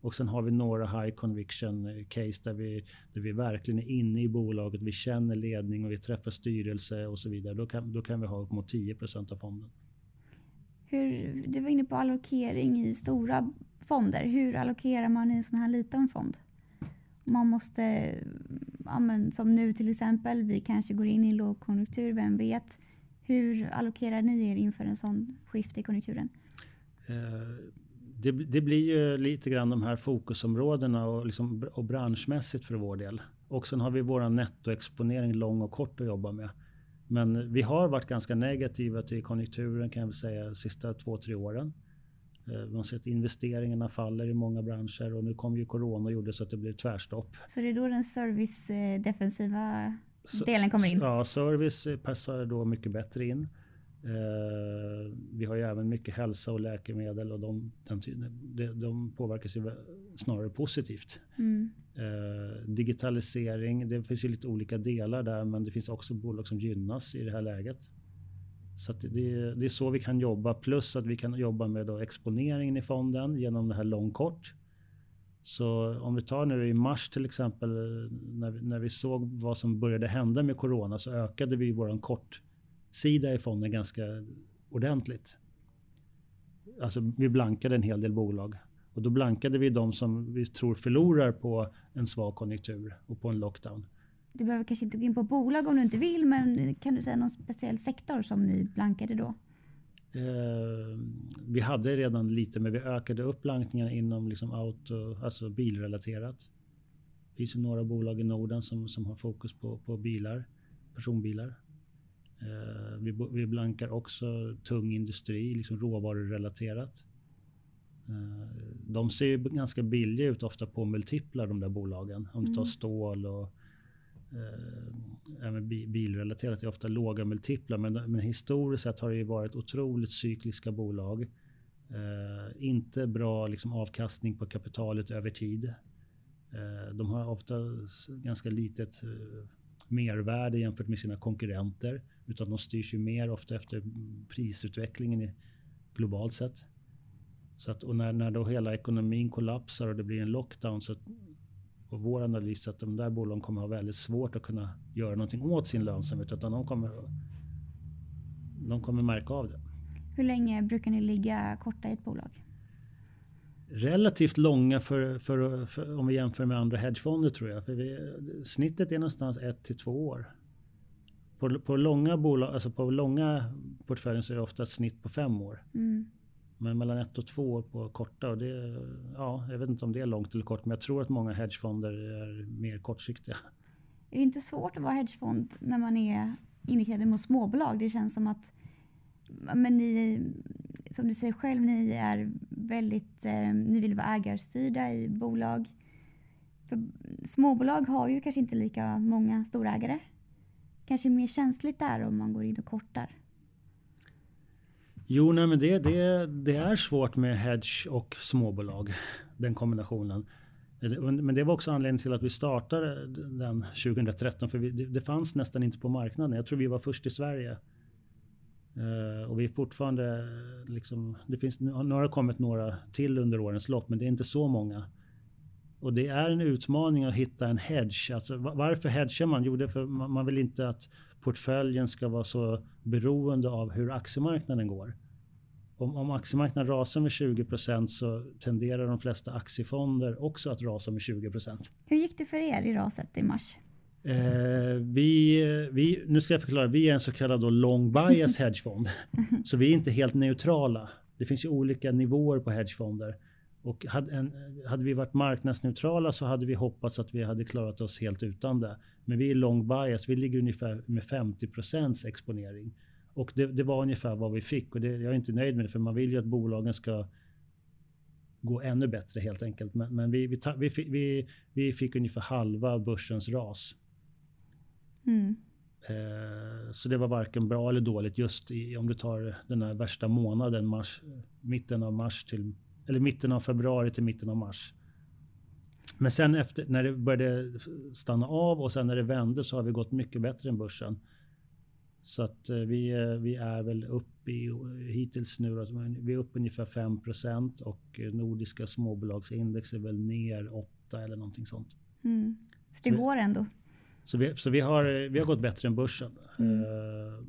Och sen har vi några high conviction-case eh, där vi, där vi verkligen är inne i bolaget. Vi känner ledning och vi träffar styrelse och så vidare. Då kan, då kan vi ha upp mot 10% av fonden. Hur, du var inne på allokering i stora fonder. Hur allokerar man i en sån här liten fond? Man måste, ja men, som nu till exempel, vi kanske går in i en lågkonjunktur, vem vet? Hur allokerar ni er inför en sån skift i konjunkturen? Eh, det, det, blir ju lite grann de här fokusområdena och, liksom, och branschmässigt för vår del. Och sen har vi vår nettoexponering lång och kort att jobba med. Men vi har varit ganska negativa till konjunkturen kan jag väl säga de sista två, tre åren. Eh, man ser att investeringarna faller i många branscher och nu kom ju corona och gjorde så att det blev tvärstopp. Så det är då den servicedefensiva delen kommer in? Ja, service passar då mycket bättre in. Eh, vi har ju även mycket hälsa och läkemedel och de, de, de påverkas ju snarare positivt. Mm. Eh, digitalisering, det finns ju lite olika delar där men det finns också bolag som gynnas i det här läget. Så det, det, är så vi kan jobba plus att vi kan jobba med då exponeringen i fonden genom det här lång kort. Så om vi tar nu i mars till exempel när vi, när vi såg vad som började hända med corona så ökade vi vår kortsida i fonden ganska ordentligt. Alltså vi blankade en hel del bolag. Och då blankade vi de som vi tror förlorar på en svag konjunktur och på en lockdown. Du behöver kanske inte gå in på bolag om du inte vill, men kan du säga någon speciell sektor som ni blankade då? Eh, vi hade redan lite, men vi ökade upp blankningarna inom liksom auto, alltså bilrelaterat. Det finns några bolag i Norden som, som har fokus på, på bilar, personbilar. Eh, vi, vi blankar också tung industri, liksom råvarurelaterat. Eh, de ser ju ganska billiga ut ofta på multiplar de där bolagen. Om du tar mm. stål och Eh, även bilrelaterat är ofta låga multiplar. Men, men historiskt sett har det ju varit otroligt cykliska bolag. Eh, inte bra liksom, avkastning på kapitalet över tid. Eh, de har ofta ganska litet eh, mervärde jämfört med sina konkurrenter. Utan de styrs ju mer ofta efter prisutvecklingen i, globalt sett. Så att, och när, när då hela ekonomin kollapsar och det blir en lockdown så och vår analys är att de där bolagen kommer ha väldigt svårt att kunna göra någonting åt sin lönsamhet utan de kommer, de kommer märka av det. Hur länge brukar ni ligga korta i ett bolag? Relativt långa för, för, för om vi jämför med andra hedgefonder tror jag. För vi, snittet är någonstans ett till två år. På, på, långa bolag, alltså på långa portföljen så är det ofta ett snitt på fem år. Mm. Men mellan ett och två år på korta. Och det, ja, jag vet inte om det är långt eller kort, men jag tror att många hedgefonder är mer kortsiktiga. Är det inte svårt att vara hedgefond när man är inriktad mot småbolag? Det känns som att men ni, som du säger själv, ni är väldigt, eh, ni vill vara ägarstyrda i bolag. För småbolag har ju kanske inte lika många storägare. Kanske mer känsligt där om man går in och kortar. Jo, nej, men det, det, det är svårt med hedge och småbolag, den kombinationen. Eh, men det var också anledningen till att vi startade den 2013, för vi, det fanns nästan inte på marknaden. Jag tror vi var först i Sverige. Uh, och vi är fortfarande, liksom, det finns, nu har kommit några till under årens lopp, men det är inte så många. Och det är en utmaning att hitta en hedge. Alltså, varför hedgar man? Jo, det för man vill inte att portföljen ska vara så beroende av hur aktiemarknaden går. Om, om aktiemarknaden rasar med 20% så tenderar de flesta aktiefonder också att rasa med 20% Hur gick det för er i raset i mars? Eh, vi, vi, nu ska jag förklara, vi är en så kallad då long bias hedgefond. så vi är inte helt neutrala. Det finns ju olika nivåer på hedgefonder. Och hade, en, hade, vi varit marknadsneutrala så hade vi hoppats att vi hade klarat oss helt utan det. Men vi är long bias, vi ligger ungefär med 50 exponering. Och det, det, var ungefär vad vi fick och det, jag är inte nöjd med det för man vill ju att bolagen ska gå ännu bättre helt enkelt. Men, men vi, vi, vi, vi, vi fick ungefär halva börsens ras. Mm. Eh, så det var varken bra eller dåligt just i, om du tar den här värsta månaden, mars, mitten av mars till, eller mitten av februari till mitten av mars. Men sen efter, när det började stanna av och sen när det vände så har vi gått mycket bättre än börsen. Så att eh, vi, eh, vi är väl uppe i, hittills nu, då, vi är uppe ungefär 5% och nordiska småbolagsindex är väl ner 8 eller någonting sånt. Mm. Så det går ändå? Så vi, så vi, har, vi har gått bättre än börsen. Mm. Eh,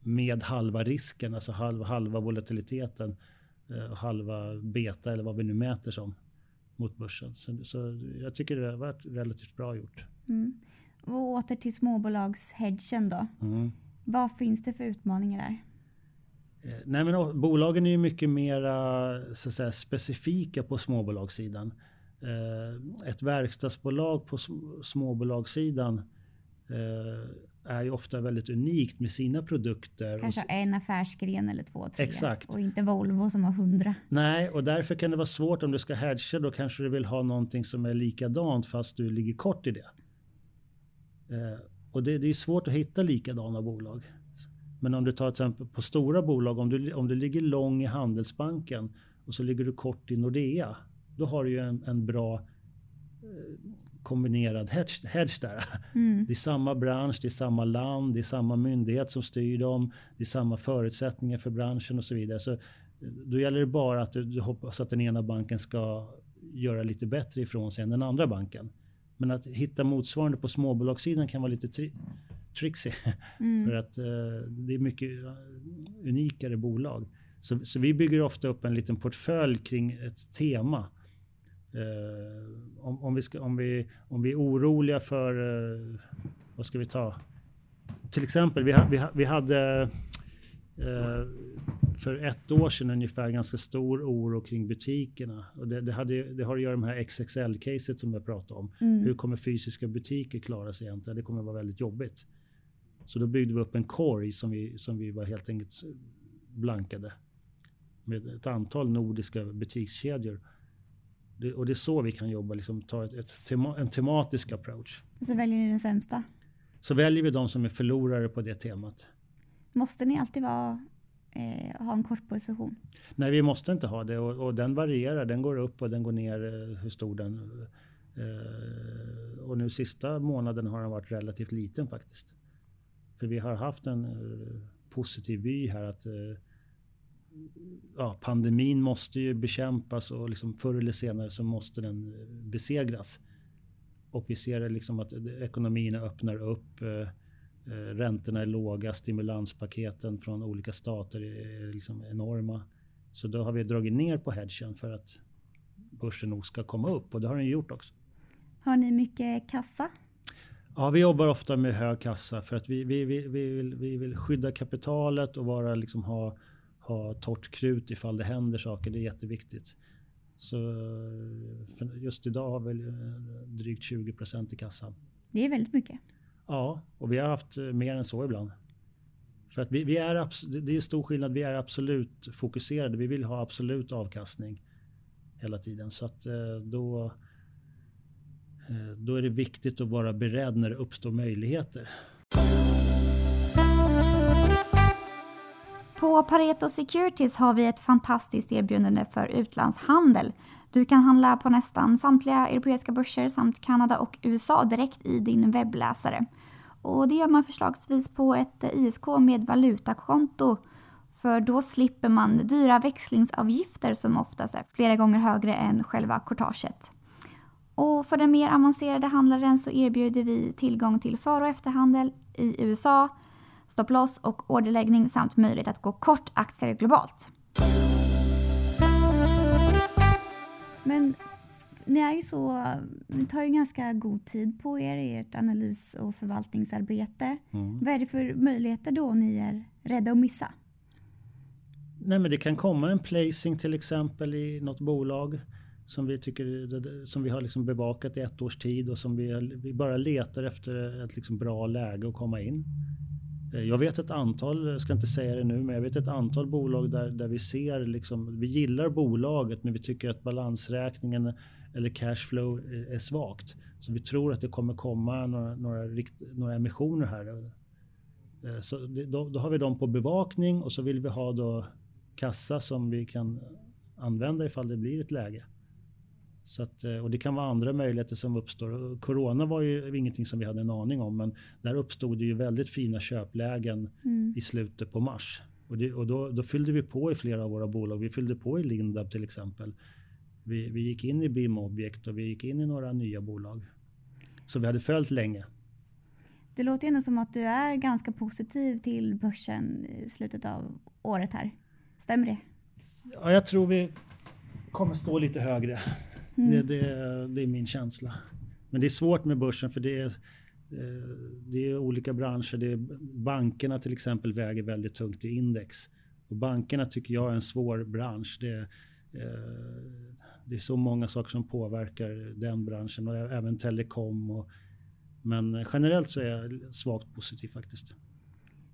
med halva risken, alltså halva, halva volatiliteten. Eh, halva beta eller vad vi nu mäter som mot börsen. Så, så jag tycker det har varit relativt bra gjort. Mm. Och åter till småbolagshedgen då. Mm. Vad finns det för utmaningar där? Eh, nej, men bolagen är ju mycket mer så att säga, specifika på småbolagssidan. Eh, ett verkstadsbolag på småbolagssidan Eh, är ju ofta väldigt unikt med sina produkter. Kanske en affärsgren eller två, tre. Exakt. Och inte Volvo som har hundra. Nej, och därför kan det vara svårt om du ska hedga. Då kanske du vill ha någonting som är likadant fast du ligger kort i det. Eh, och det, det är svårt att hitta likadana bolag. Men om du tar till exempel på stora bolag, om du, om du ligger lång i Handelsbanken och så ligger du kort i Nordea. Då har du ju en, en bra eh, kombinerad hedge, hedge där. Mm. Det är samma bransch, det är samma land, det är samma myndighet som styr dem, det är samma förutsättningar för branschen och så vidare. Så då gäller det bara att du, du hoppas att den ena banken ska göra lite bättre ifrån sig än den andra banken. Men att hitta motsvarande på småbolagssidan kan vara lite tri trixy. Mm. För att uh, det är mycket unikare bolag. Så, så, vi bygger ofta upp en liten portfölj kring ett tema. Uh, om, om, vi ska, om, vi, om vi är oroliga för, uh, vad ska vi ta? Till exempel, vi, vi, vi hade uh, för ett år sedan ungefär ganska stor oro kring butikerna. Och det, det, hade, det har att göra med det här XXL-caset som jag pratade om. Mm. Hur kommer fysiska butiker klara sig egentligen? Det kommer vara väldigt jobbigt. Så då byggde vi upp en korg som vi, som vi var helt enkelt blankade. Med ett antal nordiska butikskedjor det, och det är så vi kan jobba, liksom, ta ett, ett tema, en tematisk approach. Så väljer ni den sämsta? Så väljer vi de som är förlorare på det temat. Måste ni alltid vara, eh, ha en kort position? Nej, vi måste inte ha det och, och, den varierar. Den går upp och den går ner eh, hur stor den eh, Och nu sista månaden har den varit relativt liten faktiskt. För vi har haft en eh, positiv vy här att eh, ja, pandemin måste ju bekämpas och liksom förr eller senare så måste den eh, besegras. Och vi ser liksom att ekonomierna öppnar upp. Eh, eh, räntorna är låga, stimulanspaketen från olika stater är liksom enorma. Så då har vi dragit ner på hedgen för att börsen nog ska komma upp och det har den gjort också. Har ni mycket kassa? Ja, vi jobbar ofta med hög kassa för att vi, vi, vi, vi, vill, vi vill skydda kapitalet och vara, liksom, ha ha torrt krut ifall det händer saker. Det är jätteviktigt. Så just idag har vi eh, drygt 20 procent i kassan. Det är väldigt mycket. Ja, och vi har haft eh, mer än så ibland. För att vi, vi är, det är stor skillnad. Vi är absolut fokuserade. Vi vill ha absolut avkastning hela tiden. Så att eh, då, då är det viktigt att vara beredd när det uppstår möjligheter. På Pareto Securities har vi ett fantastiskt erbjudande för utlandshandel. Du kan handla på nästan samtliga europeiska börser samt Kanada och USA direkt i din webbläsare. Och det gör man förslagsvis på ett ISK med valutakonto för då slipper man dyra växlingsavgifter som oftast är flera gånger högre än själva courtaget. Och för den mer avancerade handlaren så erbjuder vi tillgång till för och efterhandel i USA, stopploss och orderläggning samt möjlighet att gå kort aktier globalt. Men ni är ju så, ni tar ju ganska god tid på er i ert analys och förvaltningsarbete. Mm. Vad är det för möjligheter då ni är rädda att missa? Nej, men det kan komma en placing till exempel i något bolag som vi, tycker, som vi har liksom bevakat i ett års tid och som vi, vi bara letar efter ett liksom bra läge att komma in. Eh, jag vet ett antal, jag ska inte säga det nu, men jag vet ett antal bolag där, där vi ser liksom, vi gillar bolaget men vi tycker att balansräkningen eller cashflow eh, är, svagt. Så vi tror att det kommer komma några, några, några emissioner här. Eh, så det, då, då, har vi dem på bevakning och så vill vi ha då kassa som vi kan använda ifall det blir ett läge. Så att, eh, och det kan vara andra möjligheter som uppstår. Corona var ju ingenting som vi hade en aning om, men där uppstod det ju väldigt fina köplägen mm. i slutet på mars. Och, det, och då, då, fyllde vi på i flera av våra bolag. Vi fyllde på i Lindab till exempel. Vi, vi gick in i BIM-objekt och vi gick in i några nya bolag. Så vi hade följt länge. Det låter ändå som att du är ganska positiv till börsen i slutet av året här. Stämmer det? Ja, jag tror vi kommer stå lite högre. Mm. Det, det, det, är min känsla. Men det är svårt med börsen för det är, eh, det är olika branscher. Det är, bankerna till exempel väger väldigt tungt i index. Och bankerna tycker jag är en svår bransch. Det, eh, det är så många saker som påverkar den branschen och även telekom. Och, men generellt så är jag svagt positiv faktiskt.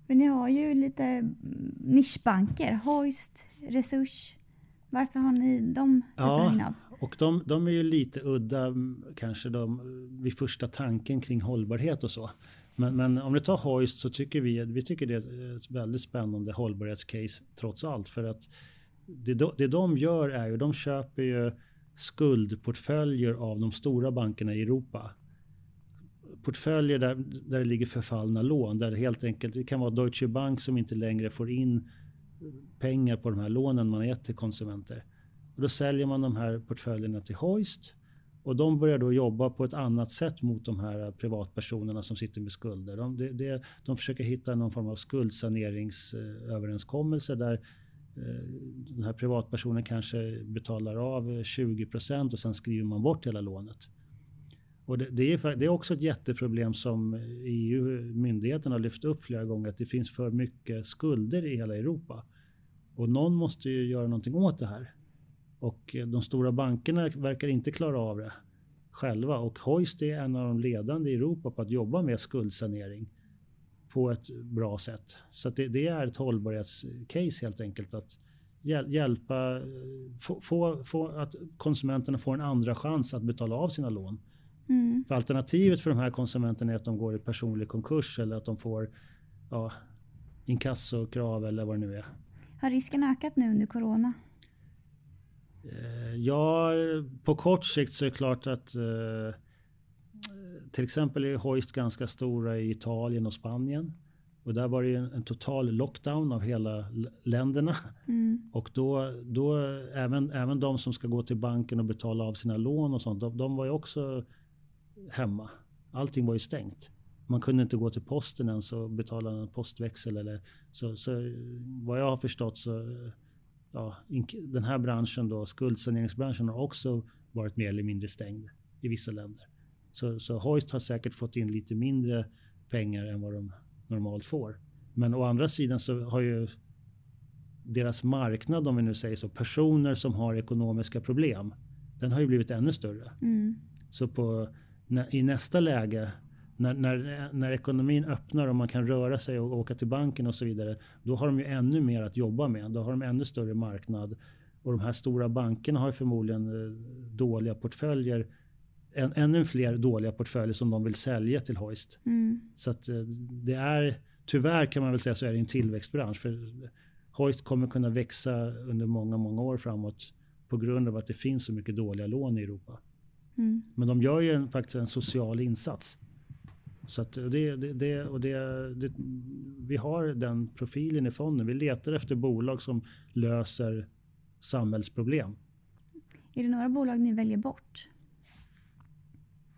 Men ni har ju lite nischbanker, Hoist, Resurs. Varför har ni de typerna ja? Och de, de är ju lite udda mm, kanske de, vid första tanken kring hållbarhet och så. Men, men, om vi tar Hoist så tycker vi, vi tycker det är ett väldigt spännande hållbarhetscase trots allt. För att det, det de gör är ju, de köper ju skuldportföljer av de stora bankerna i Europa. Portföljer där, där det ligger förfallna lån. Där det helt enkelt det kan vara Deutsche Bank som inte längre får in pengar på de här lånen man har gett till konsumenter. Och då säljer man de här portföljerna till Hoist och de börjar då jobba på ett annat sätt mot de här privatpersonerna som sitter med skulder. De, de, de, de försöker hitta någon form av skuldsaneringsöverenskommelse där eh, den här privatpersonen kanske betalar av 20 procent och sen skriver man bort hela lånet. Och det, det, är, det är också ett jätteproblem som EU-myndigheterna har lyft upp flera gånger, att det finns för mycket skulder i hela Europa. Och någon måste ju göra någonting åt det här. Och de stora bankerna verkar inte klara av det själva. Och Hoist är en av de ledande i Europa på att jobba med skuldsanering på ett bra sätt. Så det, det, är ett hållbarhetscase helt enkelt. Att hjälpa, få, få, få, att konsumenterna får en andra chans att betala av sina lån. Mm. För alternativet för de här konsumenterna är att de går i personlig konkurs eller att de får ja, inkassokrav eller vad det nu är. Har risken ökat nu under corona? Eh, ja, på kort sikt så är det klart att eh, till exempel är Hoist ganska stora i Italien och Spanien. Och där var det en, en total lockdown av hela länderna. Mm. Och då, då även, även de som ska gå till banken och betala av sina lån och sånt, de, de var ju också hemma. Allting var ju stängt. Man kunde inte gå till posten ens och betala en postväxel. Eller, så, så vad jag har förstått så ja, den här branschen, då, skuldsaneringsbranschen, har också varit mer eller mindre stängd i vissa länder. Så, så Hoist har säkert fått in lite mindre pengar än vad de normalt får. Men å andra sidan så har ju deras marknad, om vi nu säger så, personer som har ekonomiska problem, den har ju blivit ännu större. Mm. Så på, i nästa läge när, när, när ekonomin öppnar och man kan röra sig och åka till banken och så vidare, då har de ju ännu mer att jobba med. Då har de ännu större marknad. Och de här stora bankerna har förmodligen eh, dåliga portföljer. Än, ännu fler dåliga portföljer som de vill sälja till Hoist. Mm. Så att eh, det är, tyvärr kan man väl säga så är det en tillväxtbransch. För Hoist kommer kunna växa under många, många år framåt på grund av att det finns så mycket dåliga lån i Europa. Mm. Men de gör ju en, faktiskt en social insats. Så att det, det, det, och det, det, vi har den profilen i fonden. Vi letar efter bolag som löser samhällsproblem. Är det några bolag ni väljer bort?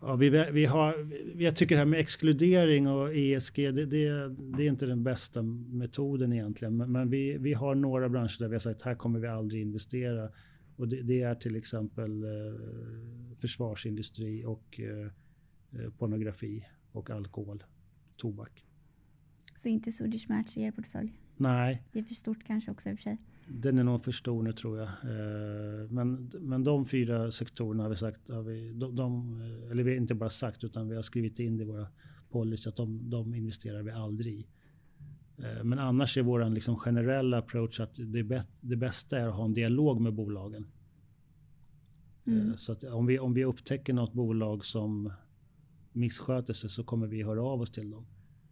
Ja, vi, vi har, jag tycker det här med exkludering och ESG, det, det, det är inte den bästa metoden egentligen. Men, men, vi, vi har några branscher där vi har sagt här kommer vi aldrig investera. Och det, det är till exempel eh, försvarsindustri och eh, eh pornografi och alkohol, tobak. Så inte Swedish Match i er portfölj? Nej. Det är för stort kanske också i och för sig. Den är nog för stor nu tror jag. Eh, men, men de fyra sektorerna har vi sagt, har vi, de, de, eller vi har inte bara sagt utan vi har skrivit in det i våra policy att de, de investerar vi aldrig i. Eh, men annars är vår liksom generella approach att det, bet, det bästa är att ha en dialog med bolagen. Mm. Eh, så att om vi, om vi upptäcker något bolag som missköter sig så kommer vi höra av oss till dem.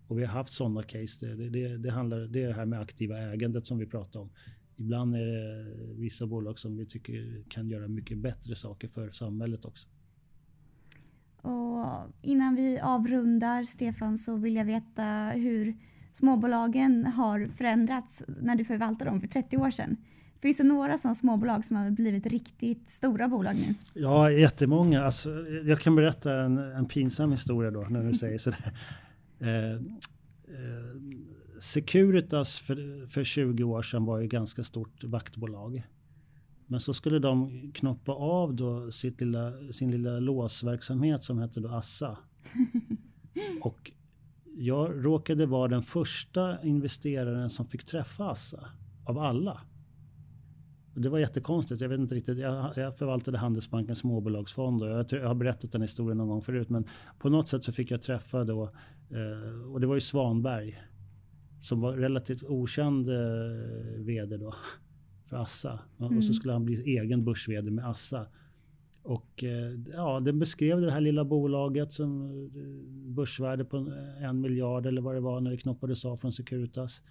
Och vi har haft sådana case. Det, det, det, handlar, det är det här med aktiva ägandet som vi pratar om. Ibland är det vissa bolag som vi tycker kan göra mycket bättre saker för samhället också. Och innan vi avrundar, Stefan, så vill jag veta hur småbolagen har förändrats när du förvaltade dem för 30 år sedan. Finns det några sådana småbolag som har blivit riktigt stora bolag nu? Ja, jättemånga. Alltså, jag kan berätta en, en pinsam historia då, när du säger sådär. Eh, eh, Securitas för, för 20 år sedan var ju ganska stort vaktbolag. Men så skulle de knoppa av då sitt lilla, sin lilla låsverksamhet som hette då Assa. Och jag råkade vara den första investeraren som fick träffa Assa, av alla. Det var jättekonstigt. Jag vet inte riktigt. Jag, jag förvaltade Handelsbankens småbolagsfond och jag, jag, har berättat den historien någon gång förut. Men på något sätt så fick jag träffa då, eh, och det var ju Svanberg som var relativt okänd eh, vd då för Assa. Mm. Och så mm. skulle han bli egen börs med Assa. Och eh, ja, den beskrev det här lilla bolaget som eh, börsvärde på en miljard eller vad det var när det knoppades av från Securitas.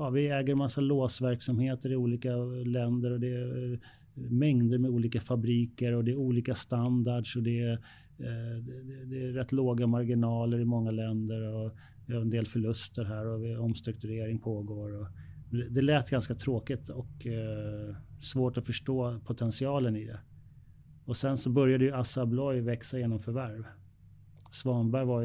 Ja, vi äger massa låsverksamheter i olika länder och det är eh, mängder med olika fabriker och det är olika standards och det är, eh, det är rätt låga marginaler i många länder och vi har en del förluster här och omstrukturering pågår. Och det lät ganska tråkigt och eh, svårt att förstå potentialen i det. Och sen så började ju Assa Abloy växa genom förvärv. Svanberg var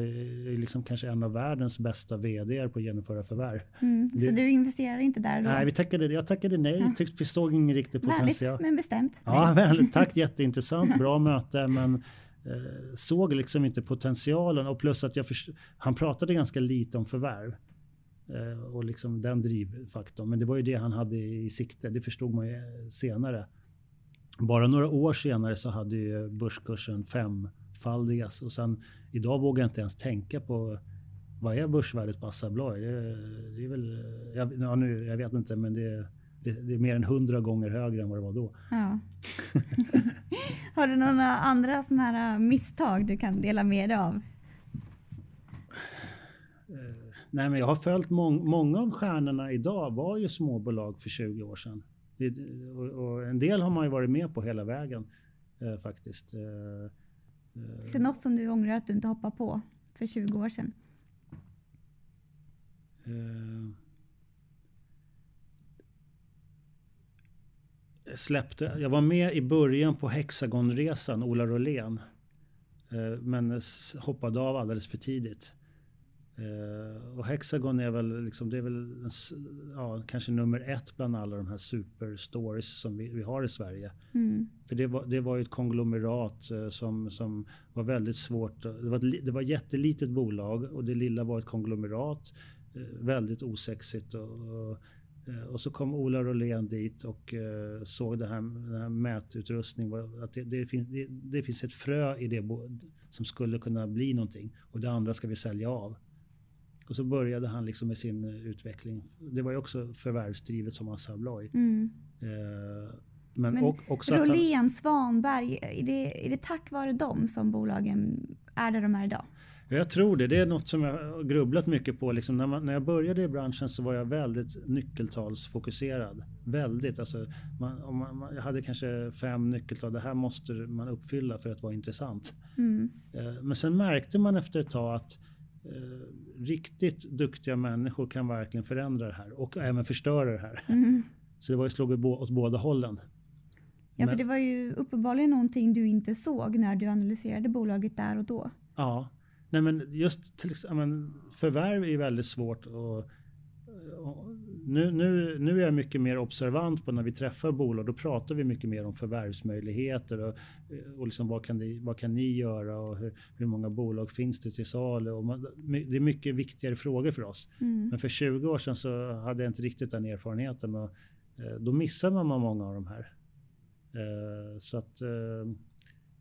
liksom kanske en av världens bästa vd på att genomföra förvärv. Mm, det, så du investerade inte där då? Nej, vi tackade, jag tackade nej. Ja. Tyckte, vi såg ingen riktig potential. Vänligt men bestämt. Ja, väldigt, tack. Jätteintressant. Bra möte. Men eh, såg liksom inte potentialen. Och plus att jag först, han pratade ganska lite om förvärv. Eh, och liksom den drivfaktorn. Men det var ju det han hade i sikte. Det förstod man ju senare. Bara några år senare så hade ju börskursen femfaldigats och sen idag vågar jag inte ens tänka på vad är börsvärdet på Assa Abloy? Det, det, är väl, jag, ja, nu, jag vet inte, men det, det, det är mer än hundra gånger högre än vad det var då. Ja. Har du några andra såna här äh, misstag du kan dela med dig av? Uh, nej, men jag har följt mång, många av stjärnorna idag var ju småbolag för 20 år sedan. Och, och en del har man ju varit med på hela vägen eh, faktiskt. Eh, eh. Finns det något som du ångrar att du inte hoppade på för 20 år sedan? Eh, släppte, jag var med i början på Hexagonresan, Ola Rolén. Eh, men hoppade av alldeles för tidigt. Uh, och Hexagon är väl, liksom, det är väl ja, kanske nummer ett bland alla de här superstories som vi, vi har i Sverige. Mm. För det var, det var ju ett konglomerat uh, som, som var väldigt svårt. Det var, ett, det var ett jättelitet bolag och det lilla var ett konglomerat. Uh, väldigt osexigt. Och, och, och, så kom Ola Rolén dit och såg det här, den här mätutrustningen. Att det, det, finns, det, det finns ett frö i det som skulle kunna bli någonting och det andra ska vi sälja av. Och så började han liksom med sin eh, utveckling. Det var ju också förvärvsdrivet som Assa Abloy. Mm. Eh, men, men och, också Rolén, han, Svanberg, är det, är det tack vare dem som bolagen är där de är idag? Jag tror det. Det är något som jag har grubblat mycket på. Liksom när, man, när jag började i branschen så var jag väldigt nyckeltalsfokuserad. Väldigt. Alltså, man, man, man, jag hade kanske fem nyckeltal. Det här måste man uppfylla för att vara intressant. Mm. Eh, men sen märkte man efter ett tag att eh, riktigt duktiga människor kan verkligen förändra det här och även förstöra det här. Mm. Så det var ju slog åt båda hållen. Ja, Men, för det var ju uppenbarligen någonting du inte såg när du analyserade bolaget där och då. Ja, nej men just till, men förvärv är väldigt svårt och nu, nu, nu är jag mycket mer observant på när vi träffar bolag. Då pratar vi mycket mer om förvärvsmöjligheter och, och liksom vad, kan det, vad kan ni göra och hur, hur många bolag finns det till salu? Och man, det är mycket viktigare frågor för oss. Mm. Men för 20 år sedan så hade jag inte riktigt den erfarenheten och eh, då missar man många av de här. Eh, så att eh,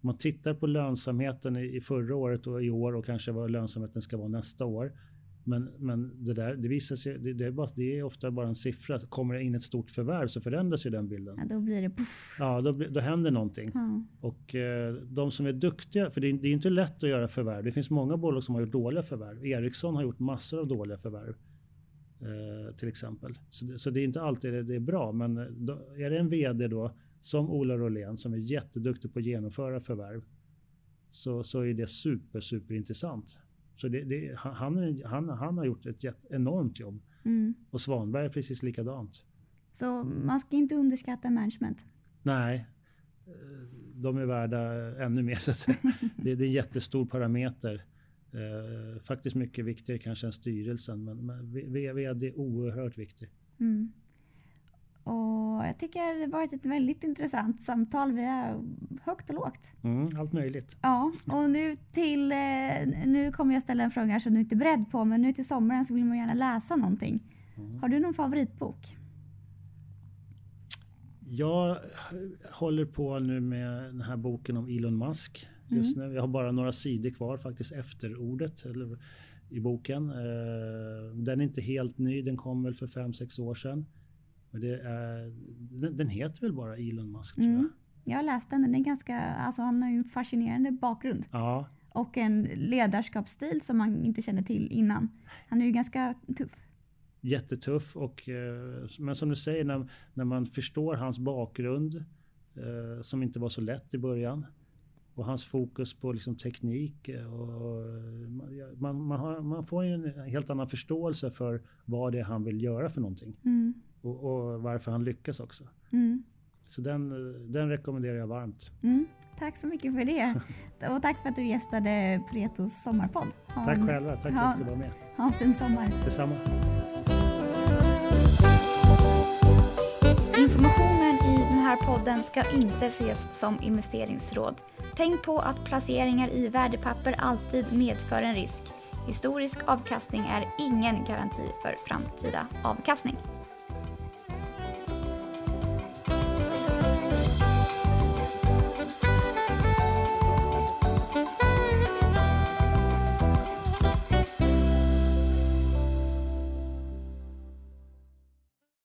man tittar på lönsamheten i förra året och i år och kanske vad lönsamheten ska vara nästa år Men, men det där, det visar sig, det, det, är bara, det är ofta bara en siffra. Kommer det in ett stort förvärv så förändras ju den bilden. Ja, då blir det puff. Ja, då, blir- då händer någonting. Ja. Och eh, de som är duktiga, för det är, det är inte lätt att göra förvärv. Det finns många bolag som har gjort dåliga förvärv. Ericsson har gjort massor av dåliga förvärv. Eh, till exempel. Så det, så det är inte alltid det, det är bra. Men eh, då, är det en VD då, som Ola Rolén, som är jätteduktig på att genomföra förvärv. Så, så är det super, super intressant. Så det, det, han, han, han, har gjort ett jätte, enormt jobb. Mm. Och Svanberg är precis likadant. Så man ska inte underskatta management. Nej, eh, de är värda ännu mer. Så att säga. Det, det är en jättestor parameter. Eh, faktiskt mycket viktigare kanske än styrelsen, men, men VD är oerhört viktig. Mm. Och jag tycker det har varit ett väldigt intressant samtal. Vi är högt och lågt. Mm, allt möjligt. Ja, och nu till... eh, Nu kommer jag ställa en fråga som du inte är beredd på, men nu till sommaren så vill man gärna läsa någonting. Har du någon favoritbok? Jag håller på nu med den här boken om Elon Musk just nu. Jag har bara några sidor kvar faktiskt efter ordet eller, i boken. Eh, Den är inte helt ny, den kom väl för fem sex år sedan. Men det är, den, den heter väl bara Elon Musk tror jag. Mm. Jag har läst den. Den är ganska, alltså han har ju en fascinerande bakgrund Ja, och en ledarskapsstil som man inte kände till innan. Han är ju ganska tuff. jättetuff. Och, eh, men som du säger, när, när man förstår hans bakgrund, eh, som inte var så lätt i början, och hans fokus på liksom, teknik. eh, Och, man, man, har, man får ju en helt annan förståelse för vad det är han vill göra för någonting. Mm. Och, och varför han lyckas också. Mm. Så den, den rekommenderar jag varmt. Mm. Tack så mycket för det. Och tack för att du gästade Pretos sommarpodd. Ha Tack en, själva, tack för ja. att fick vara med. Ha en fin sommar. Detsamma. Informationen i den här podden ska inte ses som investeringsråd. Tänk på att placeringar i värdepapper alltid medför en risk. Historisk avkastning är ingen garanti för framtida avkastning.